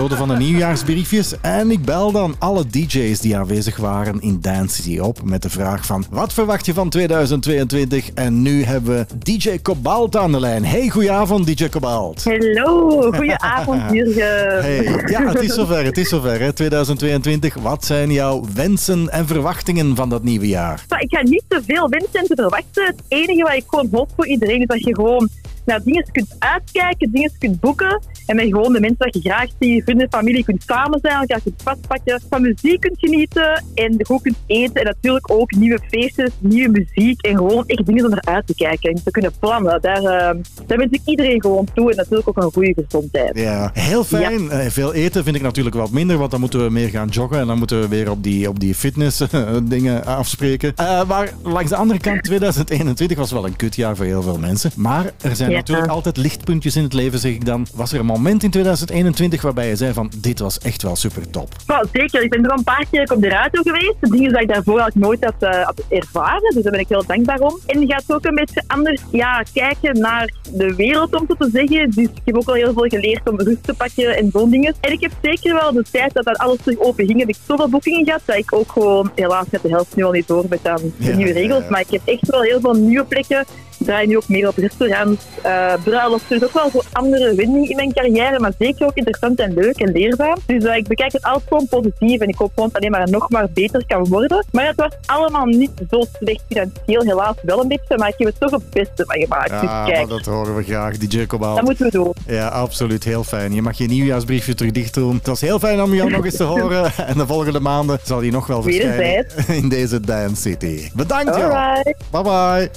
Periode van de nieuwjaarsbriefjes. En ik bel dan alle DJ's die aanwezig waren in Dance City op met de vraag van wat verwacht je van 2022? En nu hebben we DJ Cobalt aan de lijn. Hey, goedenavond DJ Cobalt. Hallo, goedenavond Jurgen. Hey, ja, het is zover, het is zover. Hè. 2022, wat zijn jouw wensen en verwachtingen van dat nieuwe jaar? Ik ga niet te veel wensen en te verwachten. Het enige wat ik gewoon hoop voor iedereen is dat je gewoon naar dingen kunt uitkijken, dingen kunt boeken. En met gewoon de mensen dat je graag ziet, vrienden en familie kunt samen zijn, elkaar kunt vastpakken, van muziek kunt genieten en goed kunt eten. En natuurlijk ook nieuwe feestjes, nieuwe muziek en gewoon echt dingen om naar uit te kijken en te kunnen plannen. Daar, eh, daar wens ik iedereen gewoon toe en natuurlijk ook een goede gezondheid. Ja, heel fijn. Eh, Veel eten vind ik natuurlijk wat minder, want dan moeten we meer gaan joggen en dan moeten we weer op die, op die fitness eh, dingen afspreken. Eh, maar langs de andere kant, 2021 was wel een kutjaar voor heel veel mensen. Maar er zijn Ja. Natuurlijk altijd lichtpuntjes in het leven, zeg ik dan. Was er een moment in 2021 waarbij je zei van, dit was echt wel super top? Zeker. Ik ben er al een paar keer op de radio geweest. De dingen die ik daarvoor eigenlijk nooit had, eh, had ervaren. Dus daar ben ik heel dankbaar om. En je gaat ook een beetje anders ja, kijken naar de wereld, om zo te zeggen. Dus ik heb ook al heel veel geleerd om rust te pakken en zo'n dingen. En ik heb zeker wel de tijd dat dat alles terug open ging, heb ik zoveel boekingen gehad dat ik ook gewoon helaas met de helft nu al niet door met aan de Ja, nieuwe regels. ja. Maar ik heb echt wel heel veel nieuwe plekken. Draai nu ook meer op restaurants, uh, bruiloften. Dus ook wel zo andere wendingen in mijn carrière, maar zeker ook interessant en leuk en leerzaam. Dus eh, ik bekijk het altijd gewoon positief en ik hoop gewoon dat het alleen maar nog maar beter kan worden. Maar het was allemaal niet zo slecht financieel, helaas wel een beetje, maar ik heb er toch het beste van gemaakt. Ja, dus maar kijk, dat horen we graag, DJ Cobalt. dat moeten we doen. Ja, absoluut. Heel fijn. Je mag je nieuwjaarsbriefje terug dicht doen. Het was heel fijn om jou nog eens te horen. En de volgende maanden zal hij nog wel verschijnen in deze Dance City. Bedankt, jou. Bye bye.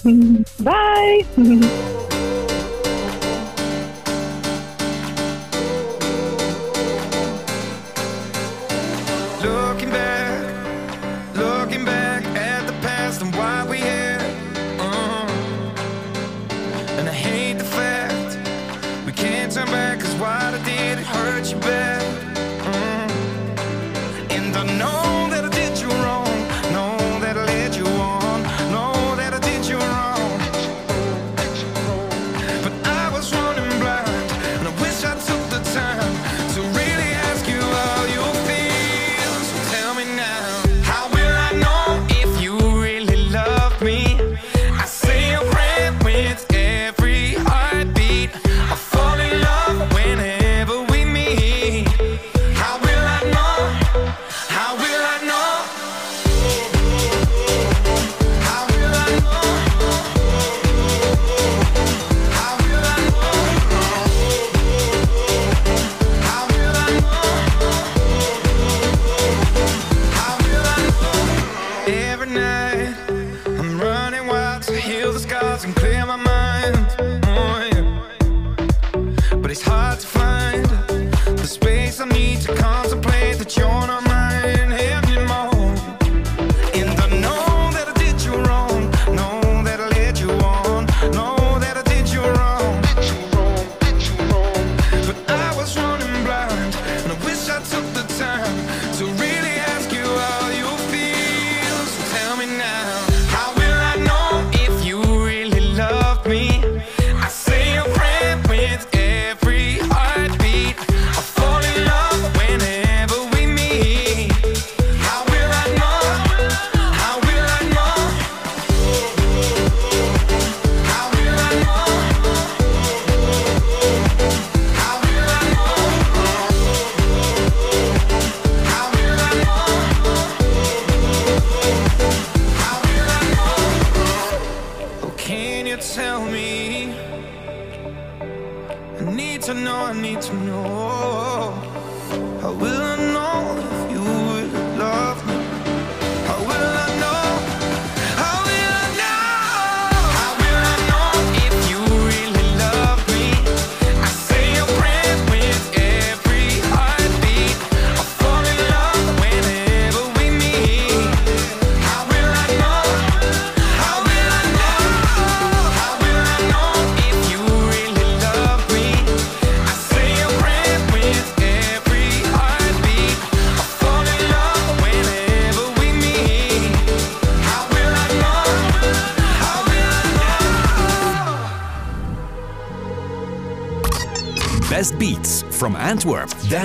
Bye! は。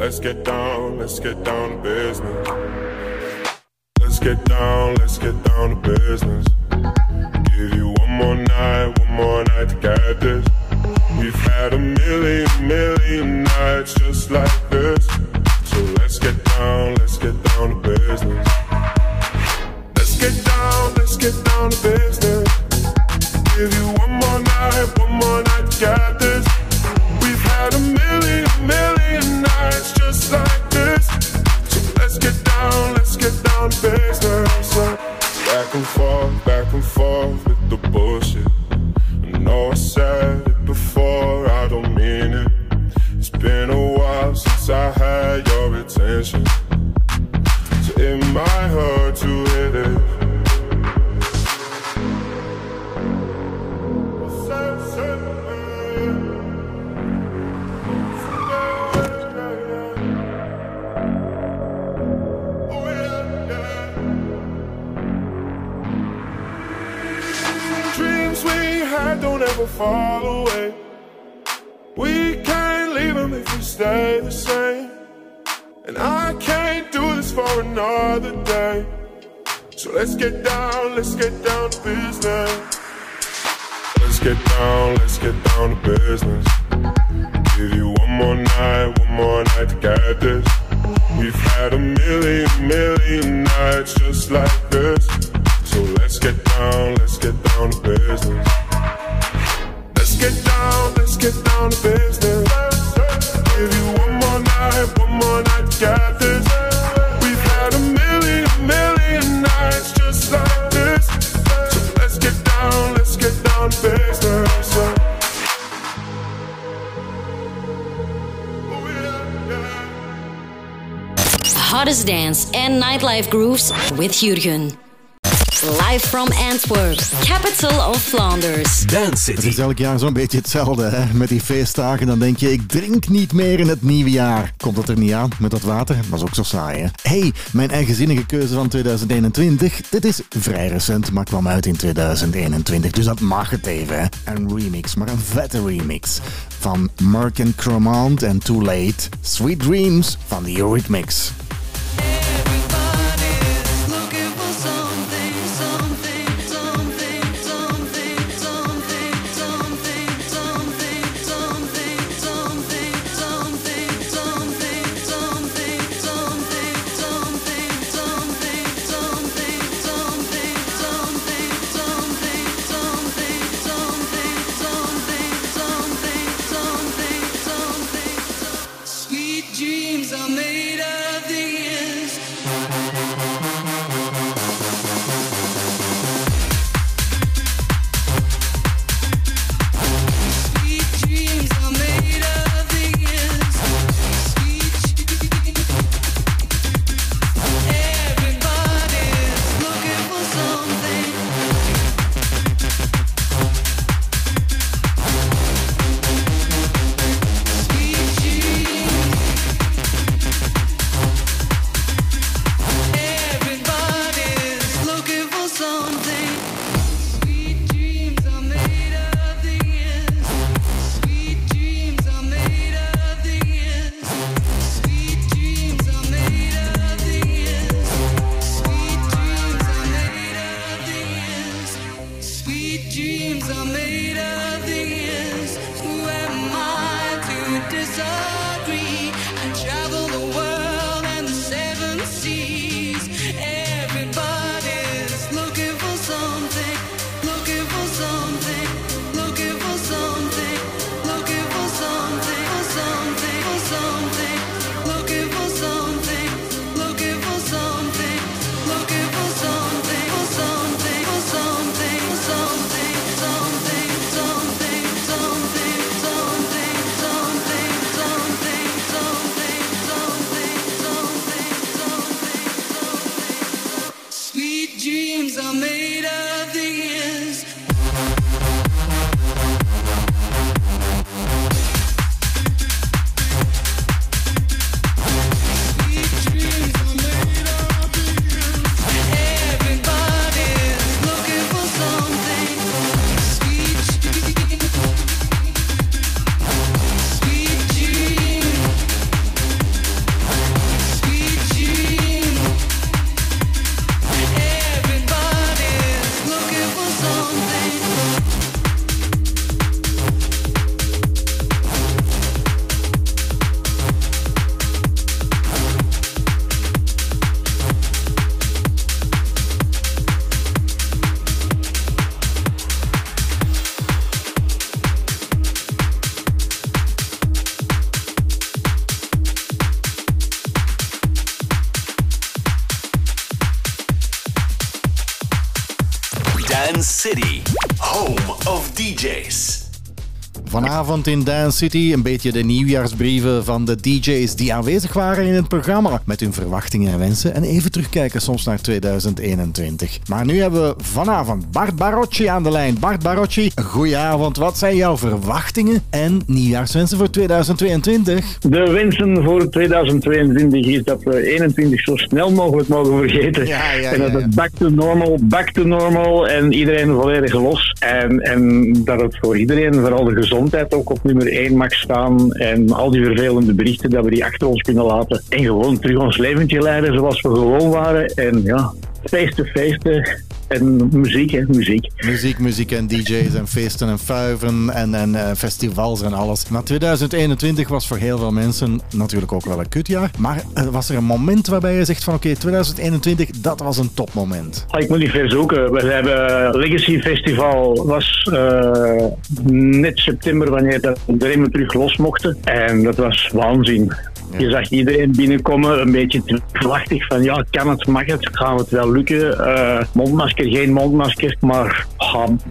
let's get down, let's get down to business. Let's get down, let's get down to business. I had your attention. Down to business. Give you one more night, one more night to get this. We've had a million, million nights just like nightlife grooves with Jurgen. Live from Antwerp, capital of Flanders. Dance Het is elk jaar zo'n beetje hetzelfde. Hè? Met die feestdagen dan denk je, ik drink niet meer in het nieuwe jaar. Komt dat er niet aan met dat water? Dat is ook zo saai, hè? hey, mijn eigenzinnige keuze van 2021. Dit is vrij recent, maar kwam uit in 2021. Dus dat mag het even, hè? Een remix, maar een vette remix. Van Mark and Cromant en Too Late. Sweet Dreams van The Eurythmics. Vanavond in Dance City een beetje de nieuwjaarsbrieven van de DJ's die aanwezig waren in het programma. Met hun verwachtingen en wensen en even terugkijken soms naar 2021. Maar nu hebben we vanavond Bart Barocci aan de lijn. Bart Barocci, goedenavond. Wat zijn jouw verwachtingen en nieuwjaarswensen voor 2022? De wensen voor 2022 is dat we 21 zo snel mogelijk mogen vergeten. Ja, ja, en dat het back to normal, back to normal en iedereen volledig los. En, en dat het voor iedereen, vooral de gezondheid, ook op nummer 1 mag staan. En al die vervelende berichten, dat we die achter ons kunnen laten. En gewoon terug ons leventje leiden zoals we gewoon waren. En ja, feesten, feesten. En muziek, hè, muziek. Muziek, muziek en DJ's en feesten en fuiven en, en eh, festivals en alles. Maar 2021 was voor heel veel mensen natuurlijk ook wel een kutjaar. Maar was er een moment waarbij je zegt van oké, 2021, dat was een topmoment? Ah, Ik moet niet ver zoeken. We hebben Legacy Festival was eh, net september wanneer dat de remmen terug los mochten. En dat was waanzin. Je zag iedereen binnenkomen, een beetje twijfelachtig van ja, kan het, mag het, gaan het wel lukken? Eh, mondmasker, geen mondmasker, maar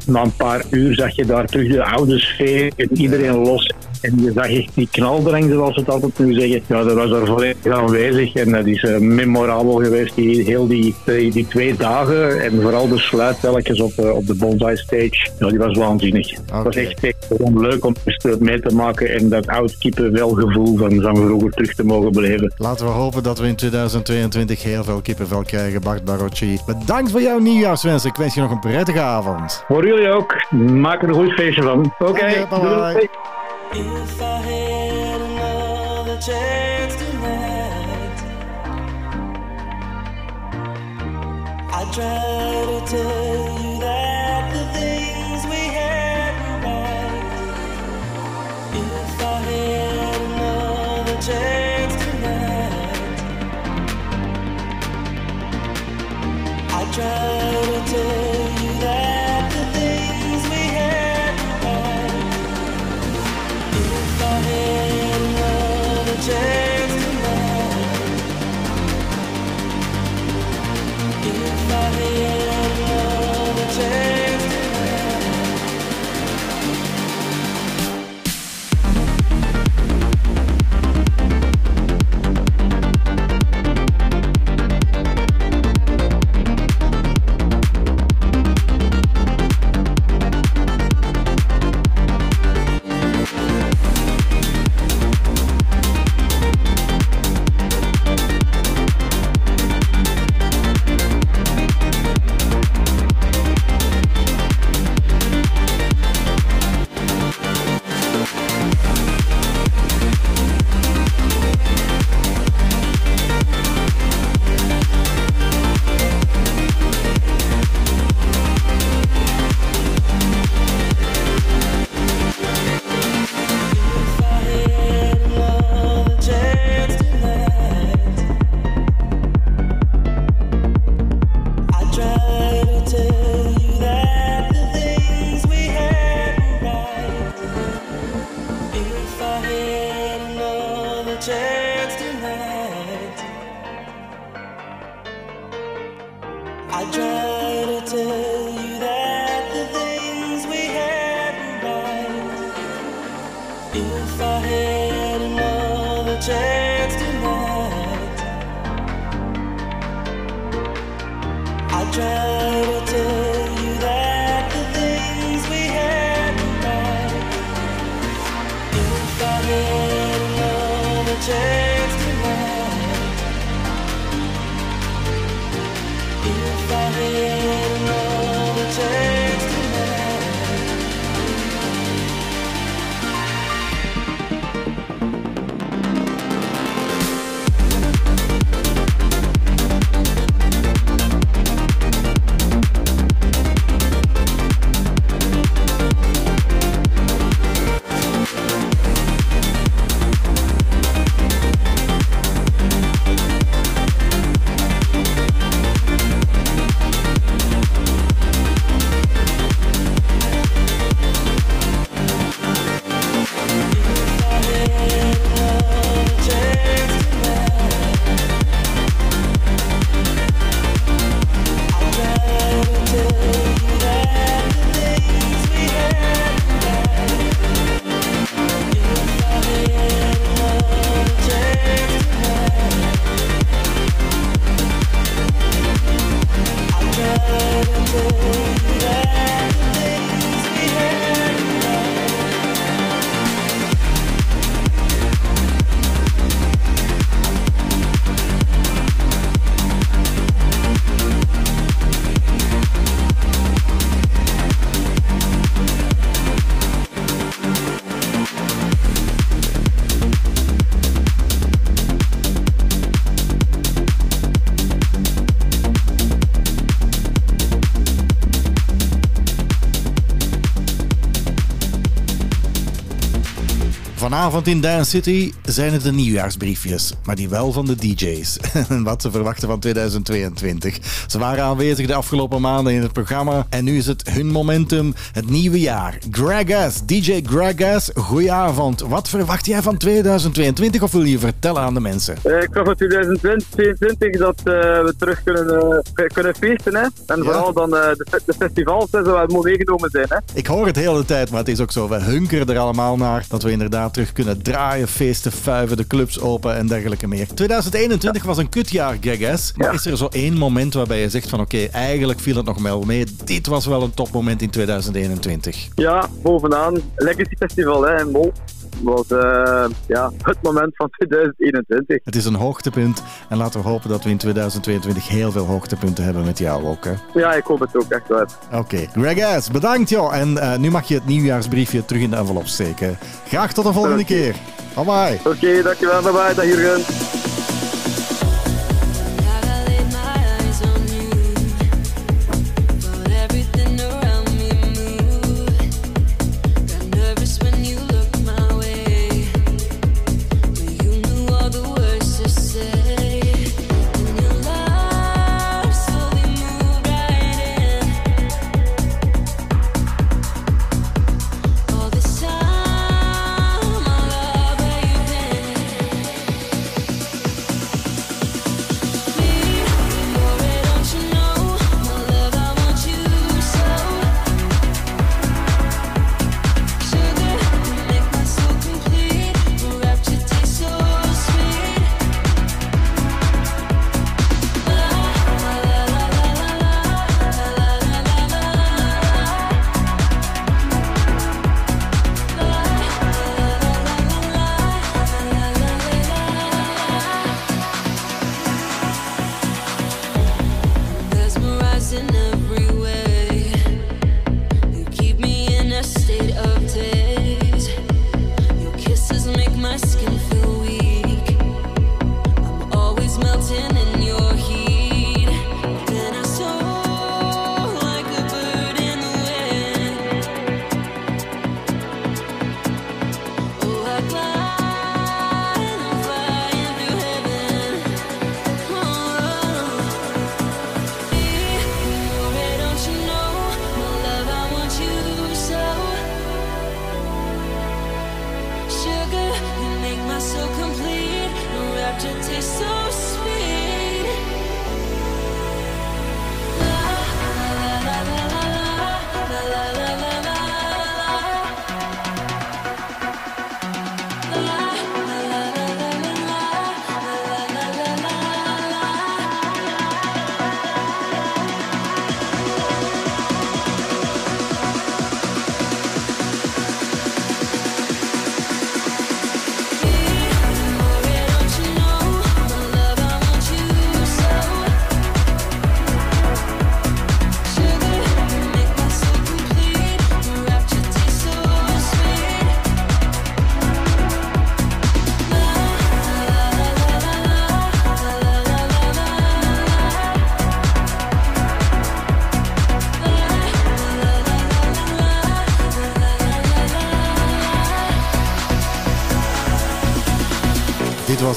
na een paar uur zag je daar terug de oude sfeer en iedereen los. En je zag echt die knaldrang, zoals we het altijd nu zeggen. Ja, dat was er volledig aanwezig en dat is eh, memorabel geweest, die, heel die, die, die twee dagen. En vooral de sluit telkens op, eh, op de Bonsai Stage. Ja, die was waanzinnig. Het was echt, echt gewoon leuk om mee te maken en dat oud kippenvelgevoel van, van vroeger terug te mogen beleven. Laten we hopen dat we in 2022 heel veel kippenvel krijgen, Bart Barocci. Bedankt voor jouw nieuwjaarswens. Ik wens je nog een prettige avond. Voor jullie ook. Maak er een goed feestje van. Oké, doei. If I had another chance tonight, I'd try to tell Vanavond in Dance City zijn het de nieuwjaarsbriefjes, maar die wel van de DJ's. En wat ze verwachten van 2022. Ze waren aanwezig de afgelopen maanden in het programma en nu is het hun momentum, het nieuwe jaar. Gregas, DJ Gregas, goedenavond. Wat verwacht jij van 2022 of wil je vertellen aan de mensen? Eh, ik verwacht van 2022 dat eh, we terug kunnen, eh, kunnen feesten. Hè? En vooral dan de, de festivals hè, zo wat moeten meegenomen zijn. Hè? Ik hoor het de hele tijd, maar het is ook zo. We hunkeren er allemaal naar dat we inderdaad terug kunnen draaien, feesten, fuiven, de clubs open en dergelijke meer. 2021 was een kutjaar, Gregas. Maar is er zo één moment waarbij je zegt van oké, eigenlijk viel het nog wel mee. Dit was wel een topmoment in 2021. Ja, bovenaan. Legacy Festival hè, in Mol. Was eh, ja, het moment van 2021. Het is een hoogtepunt en laten we hopen dat we in 2022 heel veel hoogtepunten hebben met jou ook. Hè? Ja, ik hoop het ook echt wel. Oké, Gregas, bedankt joh. En eh, nu mag je het nieuwjaarsbriefje terug in de envelop steken. Graag tot de volgende keer. Bye bye. Oké, dankjewel. Bye bye. Dag Jurgen.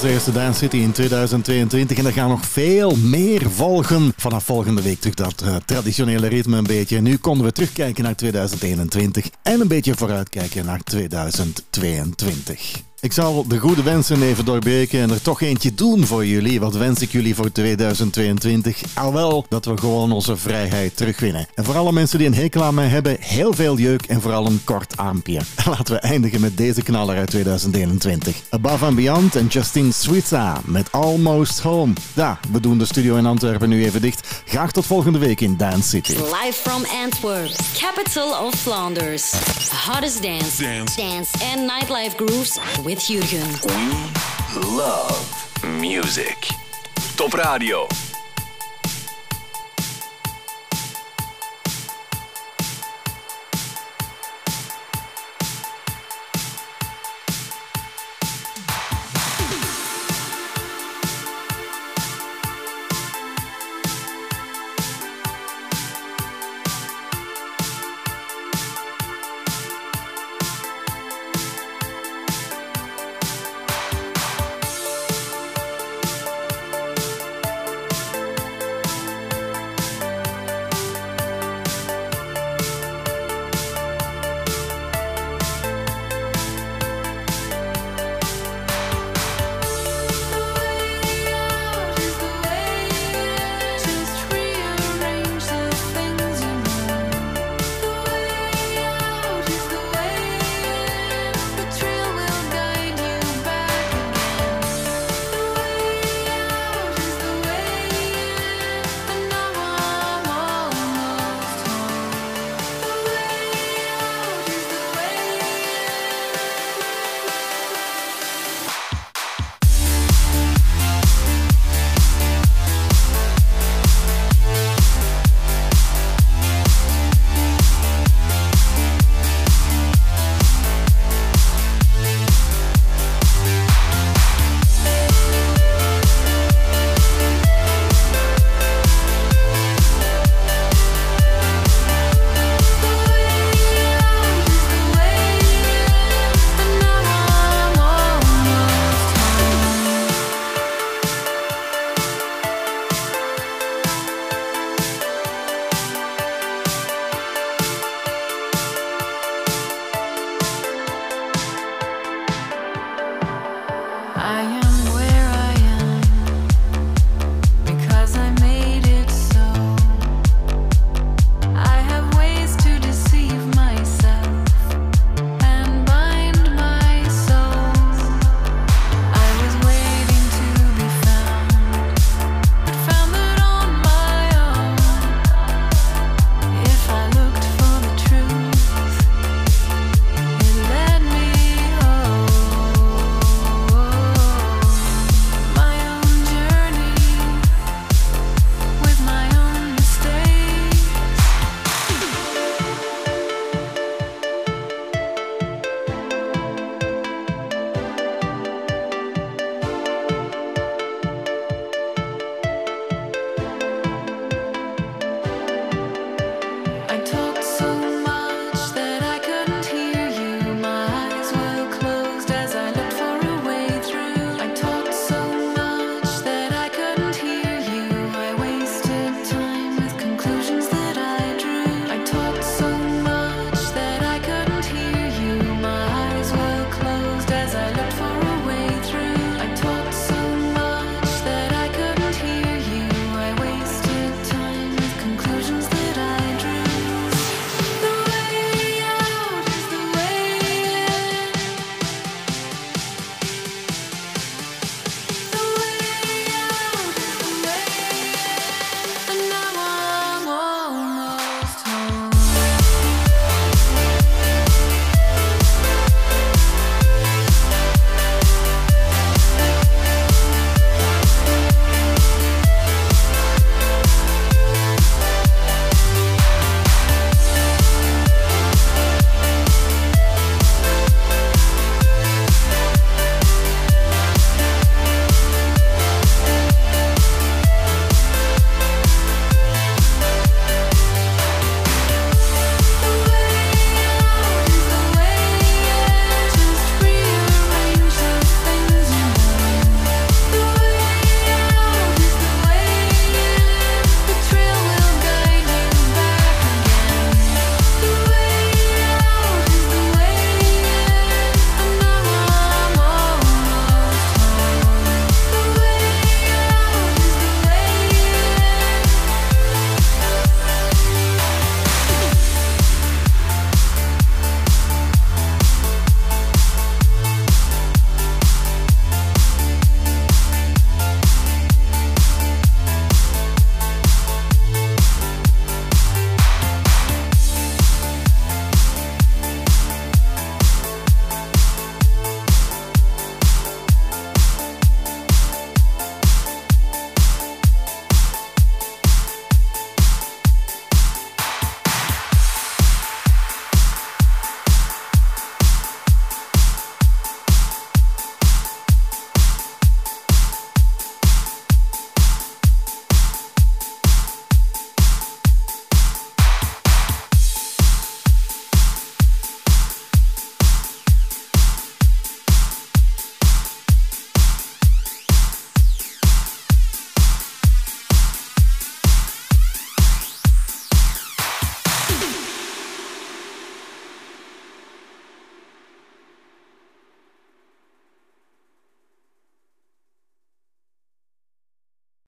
De eerste Dance City in 2022 en er gaan nog veel meer volgen. Vanaf volgende week terug dat eh, traditionele ritme een beetje. Nu konden we terugkijken naar 2021 en een beetje vooruitkijken naar 2022. Ik zal de goede wensen even doorbreken en er toch eentje doen voor jullie. Wat wens ik jullie voor 2022? Al wel dat we gewoon onze vrijheid terugwinnen. En voor alle mensen die een hekel aan mij hebben, heel veel jeuk en vooral een kort armpje. Laten we eindigen met deze knaller uit 2021. Above and Beyond en Justine Switza met Almost Home. Ja, we doen de studio in Antwerpen nu even dicht. Graag tot volgende week in Dance City. Live from Antwerp, capital of Flanders. Hottest dance, dance, and nightlife grooves We love music. Top Radio.